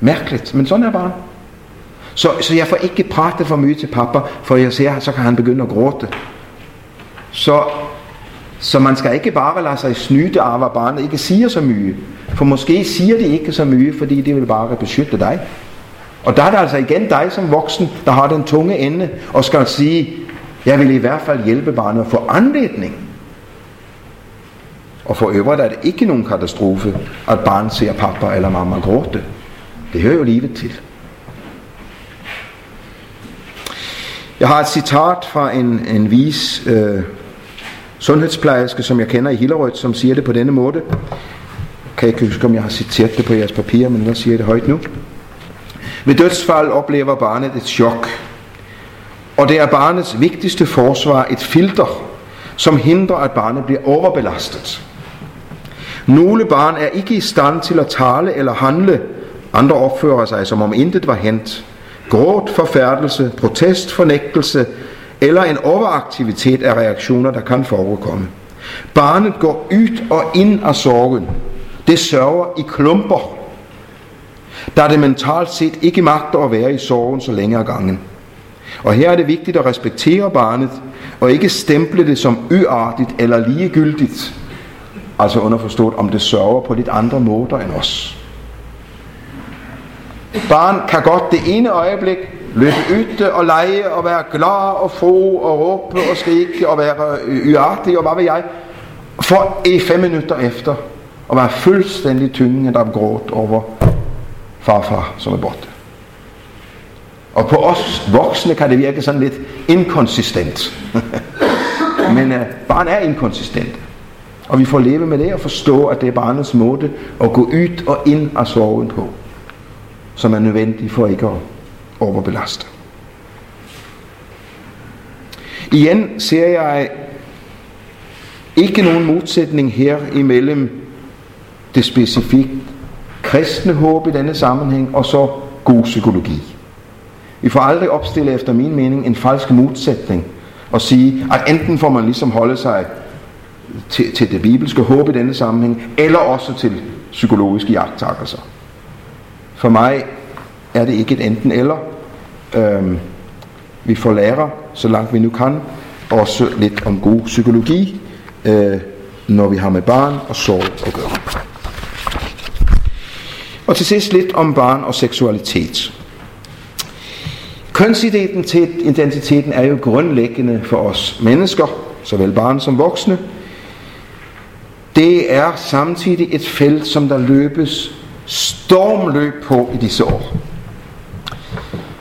Mærkeligt, men sådan er barn. Så, så jeg får ikke prate for mye til pappa, for jeg ser, så kan han begynde at gråte. Så, så man skal ikke bare lade sig snyde af, hvad barnet ikke siger så mye. For måske siger de ikke så mye, fordi de vil bare beskytte dig. Og der er det altså igen dig som voksen, der har den tunge ende, og skal sige, jeg vil i hvert fald hjælpe barnet at få anledning. Og for øvrigt er det ikke nogen katastrofe, at barn ser pappa eller mamma gråte. Det hører jo livet til. Jeg har et citat fra en, en vis øh, sundhedsplejerske, som jeg kender i Hillerød, som siger det på denne måde. Jeg kan ikke huske, om jeg har citeret det på jeres papir, men nu siger det højt nu. Ved dødsfald oplever barnet et chok. Og det er barnets vigtigste forsvar et filter, som hindrer, at barnet bliver overbelastet. Nogle barn er ikke i stand til at tale eller handle. Andre opfører sig, som om intet var hent. Gråt, forfærdelse, protest, fornægtelse eller en overaktivitet af reaktioner, der kan forekomme. Barnet går ud og ind af sorgen. Det sørger i klumper da det mentalt set ikke magter at være i sorgen så længe af gangen. Og her er det vigtigt at respektere barnet, og ikke stemple det som øartigt eller ligegyldigt. Altså underforstået, om det sørger på lidt andre måder end os. Barn kan godt det ene øjeblik løbe ytte og lege og være glad og få og råbe og skrige og være øh, uartig og hvad ved jeg. For i fem minutter efter at være fuldstændig tynget af gråt over farfar, som er borte. Og på os voksne kan det virke sådan lidt inkonsistent. Men øh, barn er inkonsistent. Og vi får leve med det og forstå, at det er barnets måde at gå ud og ind af sorgen på, som er nødvendig for ikke at overbelaste. Igen ser jeg ikke nogen modsætning her imellem det specifikt kristne håb i denne sammenhæng og så god psykologi. Vi får aldrig opstille efter min mening en falsk modsætning og sige, at enten får man ligesom holde sig til, til det bibelske håb i denne sammenhæng, eller også til psykologiske jagttakelser. For mig er det ikke et enten eller. Øhm, vi får lære, så langt vi nu kan, også lidt om god psykologi, øh, når vi har med barn og sorg at gøre. Og til sidst lidt om barn og seksualitet. Kønsidentiteten er jo grundlæggende for os mennesker, såvel barn som voksne. Det er samtidig et felt, som der løbes stormløb på i disse år.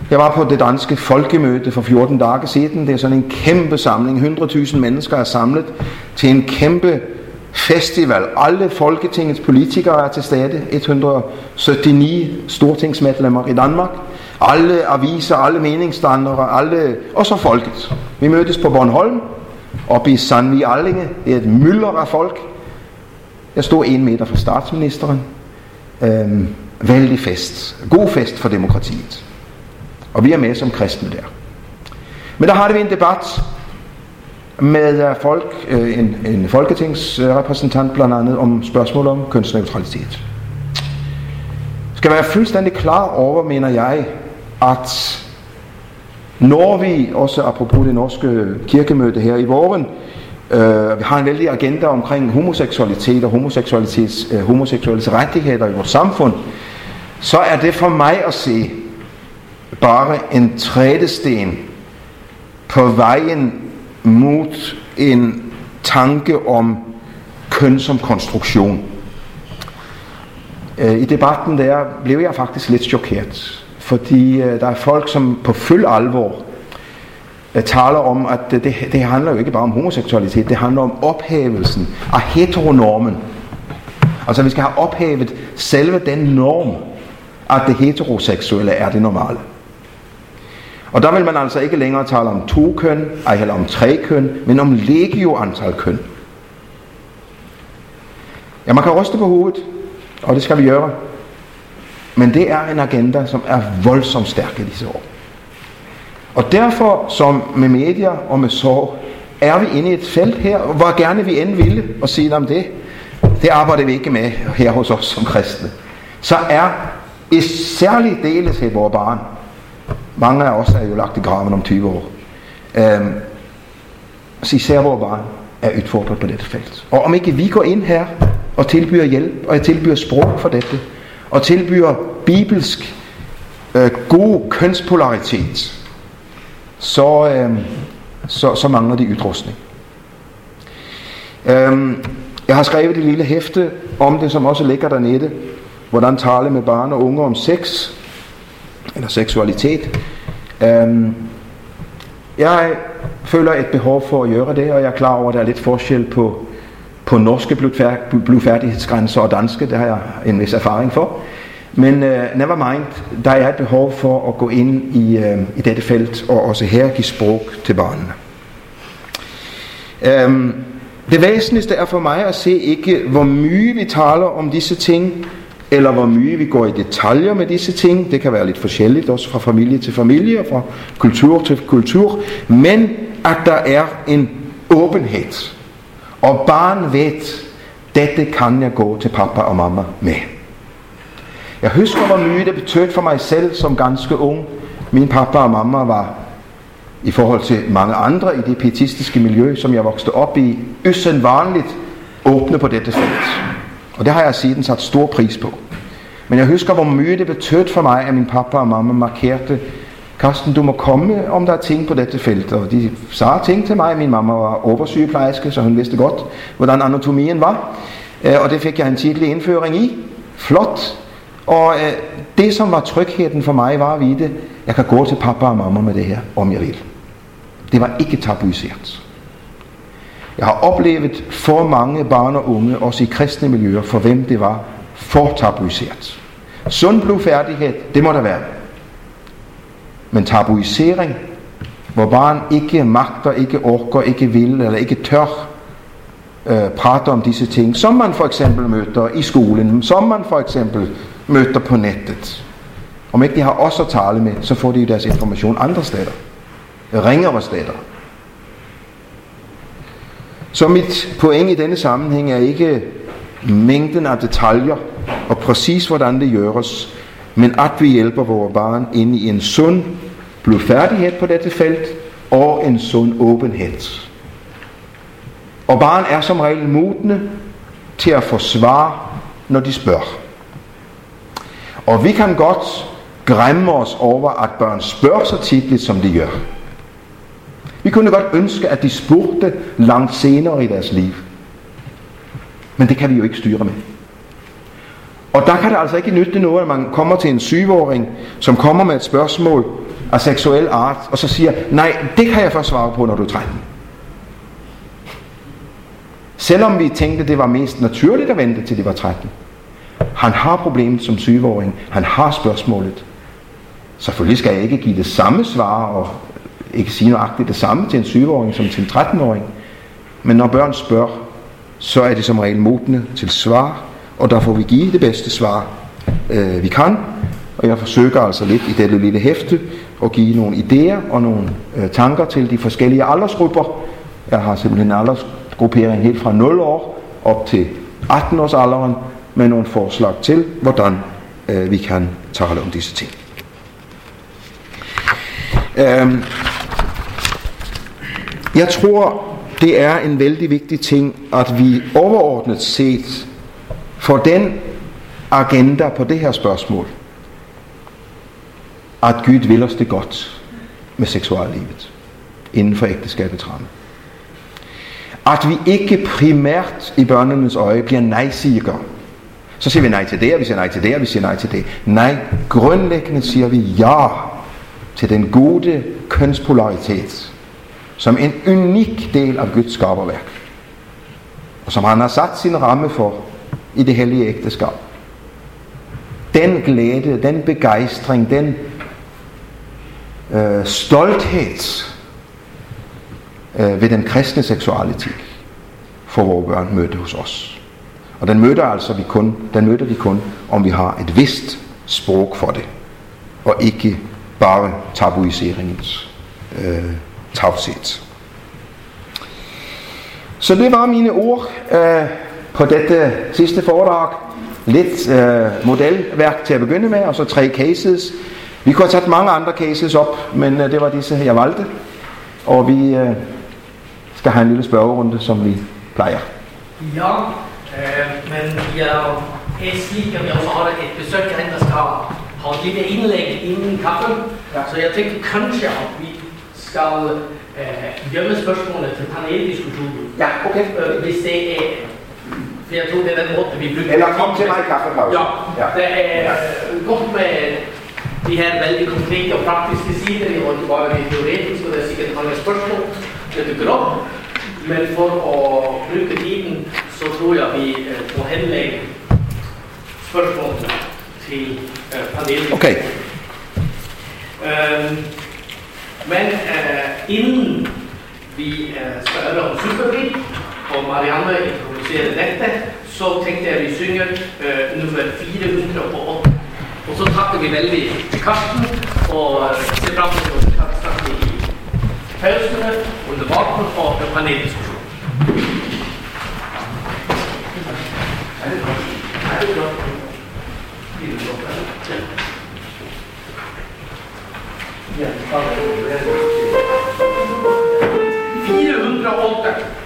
Jeg var på det danske folkemøde for 14 dage siden. Det er sådan en kæmpe samling. 100.000 mennesker er samlet til en kæmpe festival. Alle Folketingets politikere er til stede. 179 stortingsmedlemmer i Danmark. Alle aviser, alle meningsstandere, alle, og så folket. Vi mødtes på Bornholm, oppe i Sandvig Allinge. Det er et mylder af folk. Jeg stod en meter fra statsministeren. Øhm, vældig fest. God fest for demokratiet. Og vi er med som kristne der. Men der har vi en debat med øh, folk, øh, en, en folketingsrepræsentant blandt andet om spørgsmål om kønsneutralitet. Skal være fuldstændig klar over, mener jeg, at når vi, også apropos det norske kirkemøde her i våren, øh, vi har en vældig agenda omkring homoseksualitet og homoseksualitets, øh, homoseksuelles rettigheder i vores samfund, så er det for mig at se bare en trædesten på vejen mod en tanke om køn som konstruktion. Øh, I debatten der blev jeg faktisk lidt chokeret, fordi øh, der er folk, som på fuld alvor øh, taler om, at det, det handler jo ikke bare om homoseksualitet, det handler om ophævelsen af heteronormen. Altså vi skal have ophævet selve den norm, at det heteroseksuelle er det normale. Og der vil man altså ikke længere tale om to køn, ej heller om tre køn, men om legio antal køn. Ja, man kan ryste på hovedet, og det skal vi gøre. Men det er en agenda, som er voldsomt stærk i disse år. Og derfor, som med medier og med sorg, er vi inde i et felt her, hvor gerne vi end ville og sige om det. Det arbejder vi ikke med her hos os som kristne. Så er i særlig deles vores barn mange af os er jo lagt i graven om 20 år. Øhm, så især vores barn er udfordret på dette felt. Og om ikke vi går ind her og tilbyder hjælp, og jeg tilbyder sprog for dette, og tilbyder bibelsk øh, god kønspolaritet, så, øh, så, så mangler de udrustning. Øhm, jeg har skrevet et lille hæfte om det, som også ligger dernede, hvordan tale med barn og unge om sex, eller seksualitet. Um, jeg føler et behov for at gøre det, og jeg er klar over, at der er lidt forskel på, på norske blodfærdighedsgrænser og danske. Det har jeg en vis erfaring for. Men uh, never mind, der er et behov for at gå ind i, uh, i dette felt, og også her give sprog til børnene. Um, det væsentligste er for mig at se ikke, hvor mye vi taler om disse ting, eller hvor mye vi går i detaljer med disse ting. Det kan være lidt forskelligt, også fra familie til familie, og fra kultur til kultur. Men at der er en åbenhed. Og barn ved, dette kan jeg gå til pappa og mamma med. Jeg husker, hvor mye det betød for mig selv som ganske ung. Min pappa og mamma var i forhold til mange andre i det pietistiske miljø, som jeg voksede op i, vanligt åbne på dette felt. Og det har jeg siden sat stor pris på. Men jeg husker, hvor mye det betød for mig, at min pappa og mamma markerte, Karsten, du må komme, om der er ting på dette felt. Og de sagde ting til mig. Min mamma var oversygeplejerske, så hun vidste godt, hvordan anatomien var. Øh, og det fik jeg en tidlig indføring i. Flot. Og øh, det, som var trygheden for mig, var at vide, jeg kan gå til pappa og mamma med det her, om jeg vil. Det var ikke tabuiseret. Jeg har oplevet for mange barn og unge, også i kristne miljøer, for hvem det var for tabuiseret. Sund blodfærdighed, det må der være. Men tabuisering, hvor barn ikke magter, ikke orker, ikke vil eller ikke tør øh, prate om disse ting, som man for eksempel møder i skolen, som man for eksempel møder på nettet. Om ikke de har os at tale med, så får de deres information andre steder. Ringere steder. Så mit point i denne sammenhæng er ikke mængden af detaljer og præcis hvordan det gøres, men at vi hjælper vores barn ind i en sund blodfærdighed på dette felt og en sund åbenhed. Og barn er som regel modne til at få svar, når de spørger. Og vi kan godt græmme os over, at børn spørger så tit, som de gør. Vi kunne godt ønske, at de spurgte langt senere i deres liv. Men det kan vi jo ikke styre med. Og der kan det altså ikke nytte noget, at man kommer til en sygeåring, som kommer med et spørgsmål af seksuel art, og så siger, nej, det kan jeg først svare på, når du er 13. Selvom vi tænkte, det var mest naturligt at vente til de var 13. Han har problemet som sygeåring. Han har spørgsmålet. Selvfølgelig skal jeg ikke give det samme svar og ikke sige nøjagtigt det samme til en syvåring som til en 13-åring. Men når børn spørger, så er det som regel modne til svar, og der får vi give det bedste svar, øh, vi kan. Og jeg forsøger altså lidt i dette lille hæfte at give nogle idéer og nogle øh, tanker til de forskellige aldersgrupper. Jeg har simpelthen en aldersgruppering helt fra 0 år op til 18 års alderen med nogle forslag til, hvordan øh, vi kan tale om disse ting. Øhm, jeg tror, det er en vældig vigtig ting, at vi overordnet set får den agenda på det her spørgsmål, at Gud vil os det godt med seksuallivet inden for ægteskabets ramme. At vi ikke primært i børnenes øje bliver nej-sigere. Så siger vi nej til det, og vi siger nej til det, og vi siger nej til det. Nej, grundlæggende siger vi ja til den gode kønspolaritet, som en unik del af Guds skaberværk, og som han har sat sin ramme for i det hellige ægteskab. Den glæde, den begejstring, den øh, stolthed øh, ved den kristne seksualitet for vores børn mødte hos os. Og den møder altså vi kun, den møder vi kun, om vi har et vist sprog for det, og ikke bare tabuiseringens øh, tavshed. Så det var mine ord øh, på dette sidste foredrag. Lidt øh, modelværk til at begynde med, og så tre cases. Vi kunne have taget mange andre cases op, men øh, det var disse, jeg valgte. Og vi øh, skal have en lille spørgerunde, som vi plejer. Ja, øh, men jeg er slik, at også har et besøg der skal ha et lille indlæg inden kaffen. Ja. Så jeg tænkte kanskje at vi skal øh, gjemme spørgsmålet til paneldiskussionen. Ja, okay. Øh, hvis det er for jeg tror, det er den måde, vi bruger. Eller kom til mig i kaffepausen. Ja, ja. det er ja. godt med de her vældig konkrete og praktiske sider, og det var jo teoretisk, og det er sikkert mange spørgsmål, der dukker op. Men for at bruge tiden, så tror jeg, vi må henlægge spørgsmål til øh, panelet. Okay. Øhm, men øh, inden vi øh, skal om superbil, og Marianne introducerer dette, så tænkte jeg, at vi synger øh, nummer 408. Og så takker vi veldig til Karsten, og øh, ser frem til at snakke i pausene, under vatten og paneldiskussion. Er det godt? Er det godt? 408.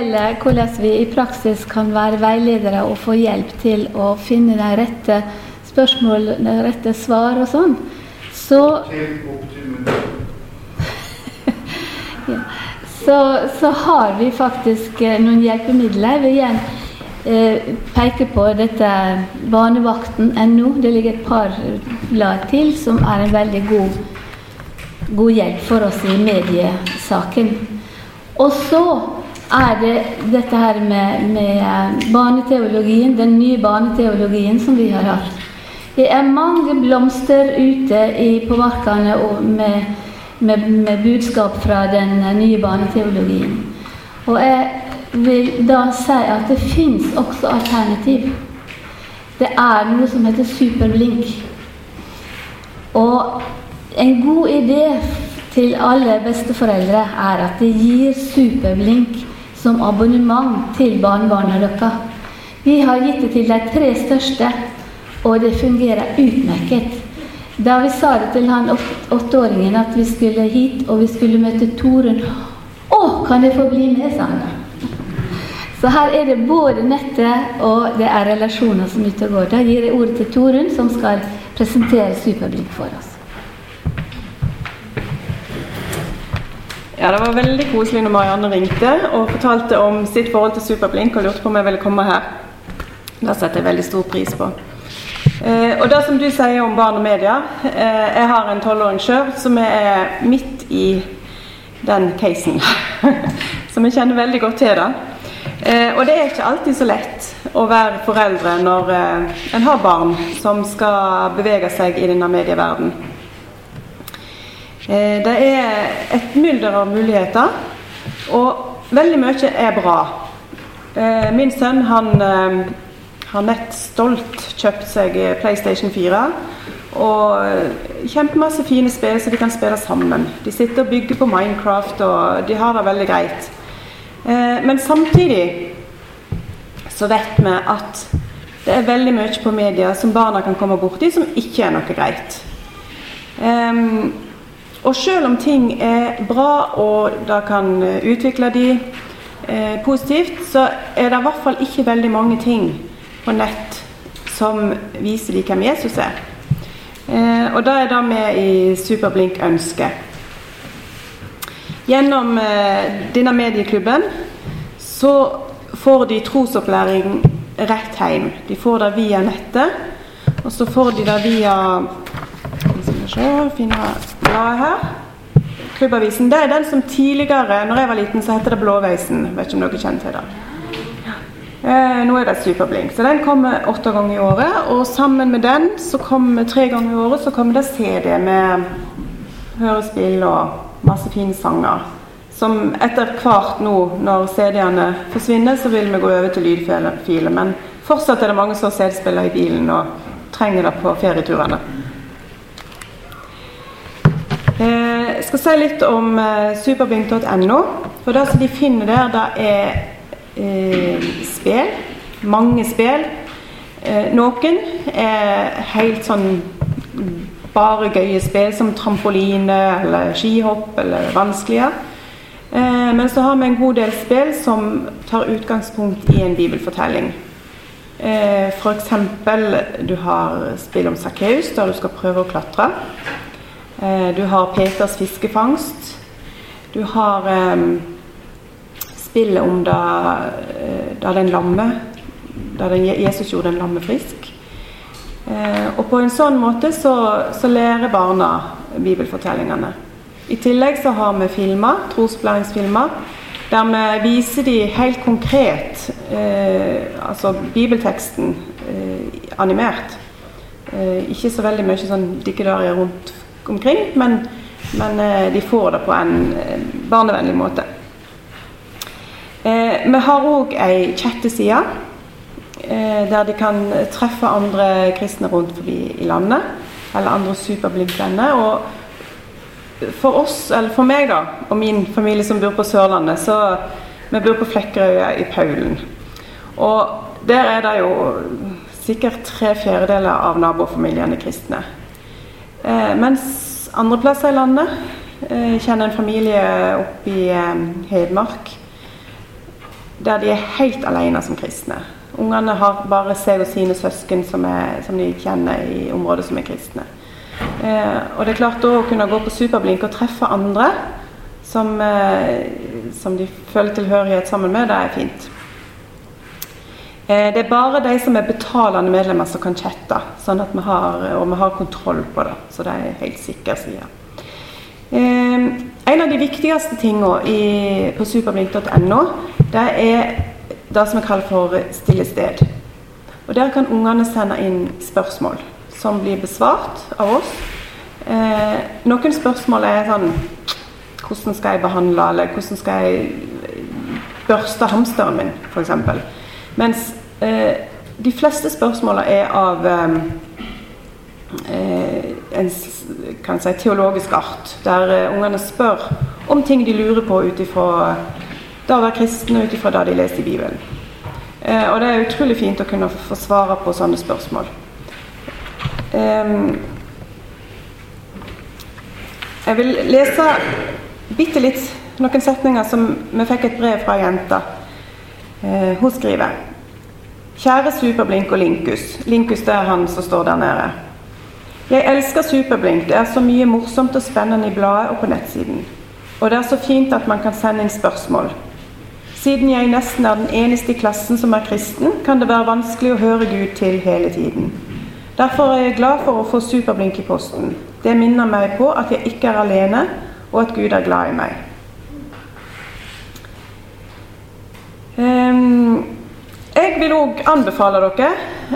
gjelder hvordan vi i praksis kan være veiledere og få hjelp til å finne de rette spørsmål, de rette svar og sånn, så ja. så, så har vi faktisk eh, noen hjelpemidler. Vil igjen eh, peke på dette barnevakten.no. Det ligger et par blad til som er en veldig god, god hjelp for oss i mediesaken. Og så er det dette her med, med eh, barneteologien, den nye barneteologien som vi har hatt. Det er mange blomster ute i, på markene med, med, med, budskap fra den eh, nye barneteologien. Og jeg vil da si at det fins også alternativ. Det er noe som heter superblink. Og en god idé til alle besteforeldre er at det gir Superblink som abonnement til barnebarna. Vi har gitt det til de tre største, og det fungerer utmerket. Da vi sa det til han åtteåringen at vi skulle hit og vi skulle møte Torunn Å, kan jeg få bli med, sa han. Så her er det både nettet og det er relasjoner som ute og går. Da gir jeg ordet til Torunn, som skal presentere Superblink for oss. Ja, Det var veldig koselig når Marianne ringte og fortalte om sitt forhold til Superblink og lurte på om jeg ville komme her. Det setter jeg veldig stor pris på. Eh, og det som du sier om barn og media eh, Jeg har en tolvåring sjøl som er midt i den casen. som jeg kjenner veldig godt til. det. Eh, og det er ikke alltid så lett å være foreldre når eh, en har barn som skal bevege seg i denne medieverdenen. Eh, det er et mylder av muligheter, og veldig mye er bra. Eh, min sønn han eh, har nett stolt kjøpt seg PlayStation 4. Og kjempemasse fine spill så de kan spille sammen. De sitter og bygger på Minecraft, og de har det veldig greit. Eh, men samtidig så vet vi at det er veldig mye på media som barna kan komme borti, som ikke er noe greit. Um, og selv om ting er bra og der kan eh, udvikle de eh, positivt, så er det i hvert fall ikke veldig mange ting på nett som viser de hvem Jesus er. Eh, og det er det med i Superblink ønske. Gjennom eh, denne medieklubben så får de trosopplæring rett hjem. De får det via nettet, og så får de det via se, finne bladet her. Klubbavisen. Det er den som tidligere, når jeg var liten, så het det Blåveisen. Vet ikke om dere kjenner til det. Eh, nå er det Superblink. Så den kommer åtte ganger i året. Og sammen med den, så kommer tre ganger i året, så kommer det CD med hørespill og masse fine sanger. Som etter hvert nå, når CD-ene forsvinner, så vil vi gå over til lydfiler. Men fortsatt er det mange som har CD-spiller i bilen og trenger det på ferieturene. Jeg skal si litt om eh, superbing.no. For det som de finner der, det er eh, spill. Mange spill. Eh, noen er helt sånn bare gøye spill som trampoline eller skihopp eller vanskelige. Eh, men så har vi en god del spill som tar utgangspunkt i en bibelfortelling. Eh, F.eks. du har spill om Sakkeus, der du skal prøve å klatre. Eh, du har Peters fiskefangst. Du har eh, spillet om da, eh, da den lamme Da den, Jesus gjorde den lamme frisk. Eh, og på en sånn måte så, så lærer barna bibelfortellingene. I tillegg så har vi filmer, trosopplæringsfilmer, der vi viser de helt konkret eh, altså bibelteksten eh, animert. Eh, ikke så veldig mye sånn dikkedarier rundt omkring, men, men eh, de får det på en eh, barnevennlig måte. Eh, vi har òg ei chatteside eh, der de kan treffe andre kristne rundt forbi i landet. Eller andre superblinkvenner. Og for oss, eller for meg da, og min familie som bor på Sørlandet, så vi bor på Flekkerøya i Paulen. Og der er det jo sikkert tre fjerdedeler av nabofamiliene kristne. Eh, mens andre plasser i landet eh, kjenner en familie oppe i eh, Hedmark der de er helt alene som kristne. Ungene har bare seg og sine søsken som, er, som de kjenner i området som er kristne. Eh, og det er klart da å kunne gå på Superblink og treffe andre som, eh, som de føler tilhørighet sammen med, det er fint. Eh, det er bare de som er betalende medlemmer som kan chatte, sånn at vi har, og vi har kontroll på det. Så det er helt sikker side. Eh, en av de viktigste tingene på superblink.no, det er det som vi kaller for stille sted. Og Der kan ungene sende inn spørsmål som blir besvart av oss. Eh, noen spørsmål er sånn Hvordan skal jeg behandle, eller hvordan skal jeg børste hamsteren min, f.eks. Mens Eh, de fleste spørsmålene er av ehm, eh, en kan si, teologisk art, der eh, ungene spør om ting de lurer på ut ifra det å være kristne, ut ifra det de leser i Bibelen. Eh, og det er utrolig fint å kunne få svare på sånne spørsmål. Um, jeg vil lese bitte litt noen setninger som vi fikk et brev fra ei jente. Uh, hun skriver Kjære Superblink og Linkus. Linkus det er han som står der nede. Jeg elsker Superblink. Det er så mye morsomt og spændende i bladet og på nettsiden. Og det er så fint at man kan sende inn spørgsmål. Siden jeg næsten er den eneste i klassen som er kristen, kan det være vanskelig at høre Gud til hele tiden. Derfor er jeg glad for at få Superblink i posten. Det minner mig på at jeg ikke er alene, og at Gud er glad i mig. Um, ehm, jeg vil òg anbefale dere,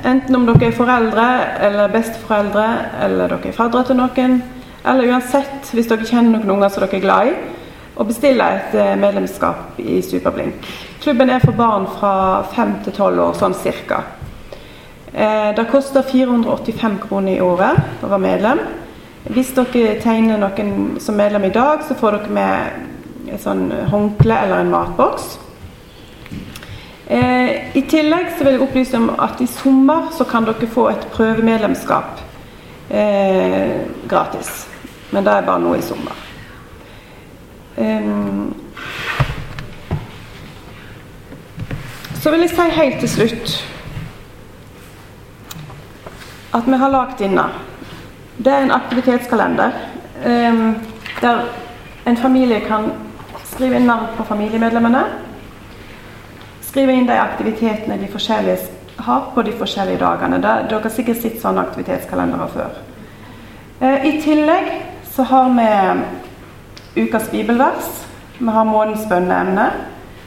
enten om dere er foreldre eller besteforeldre, eller dere er faddere til noen, eller uansett hvis dere kjenner noen unger som dere er glad i, å bestille et eh, medlemskap i Superblink. Klubben er for barn fra 5 til 12 år, sånn cirka. Eh, det koster 485 kroner i året å være medlem. Hvis dere tegner noen som medlem i dag, så får dere med et sånn håndkle eller en matboks. Eh, I tillegg så vil jeg opplyse om at i sommer så kan dere få et prøvemedlemskap eh, gratis. Men det er bare nå i sommer. Eh, så vil jeg si helt til slutt at vi har lagd denne. Det er en aktivitetskalender eh, der en familie kan skrive inn navn på familiemedlemmene skriva in de aktiviteterna de forskjellige har på de forskjellige dagene. Dere har sikkert sett sånne aktivitetskalendere før. Eh, I tillegg så har vi eh, ukas bibelvers. Vi har månedens bønneemne.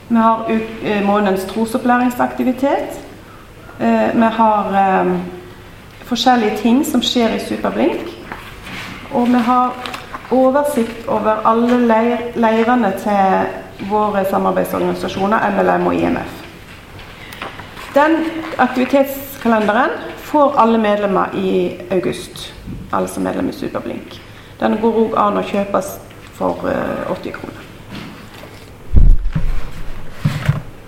Vi har uh, eh, månedens trosopplæringsaktivitet. eh, vi har um, forskjellige ting som skjer i Superblink. Og vi har oversikt over alle leir, leirene til våre samarbeidsorganisasjoner, MLM og IMF. Den aktivitetskalenderen får alle medlemmer i august. Alle som er medlem i Superblink. Den går òg an å kjøpes for eh, 80 kroner.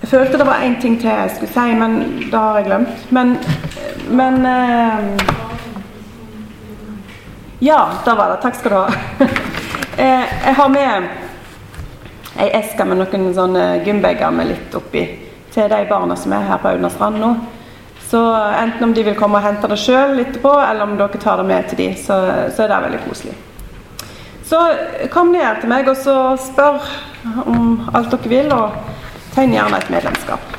Jeg følte det var én ting til jeg skulle si, men det har jeg glemt. Men men eh, Ja, det var det. Takk skal du ha. eh, jeg har med ei eske med noen sånne gymbager med litt oppi til de barna som er her på Audnastrand nå. Så eh, enten om de vil komme og hente det sjøl etterpå, eller om dere tar det med til de, så, så er det veldig koselig. Så eh, kom ned til meg og så spør om alt dere vil, og tegn gjerne et medlemskap.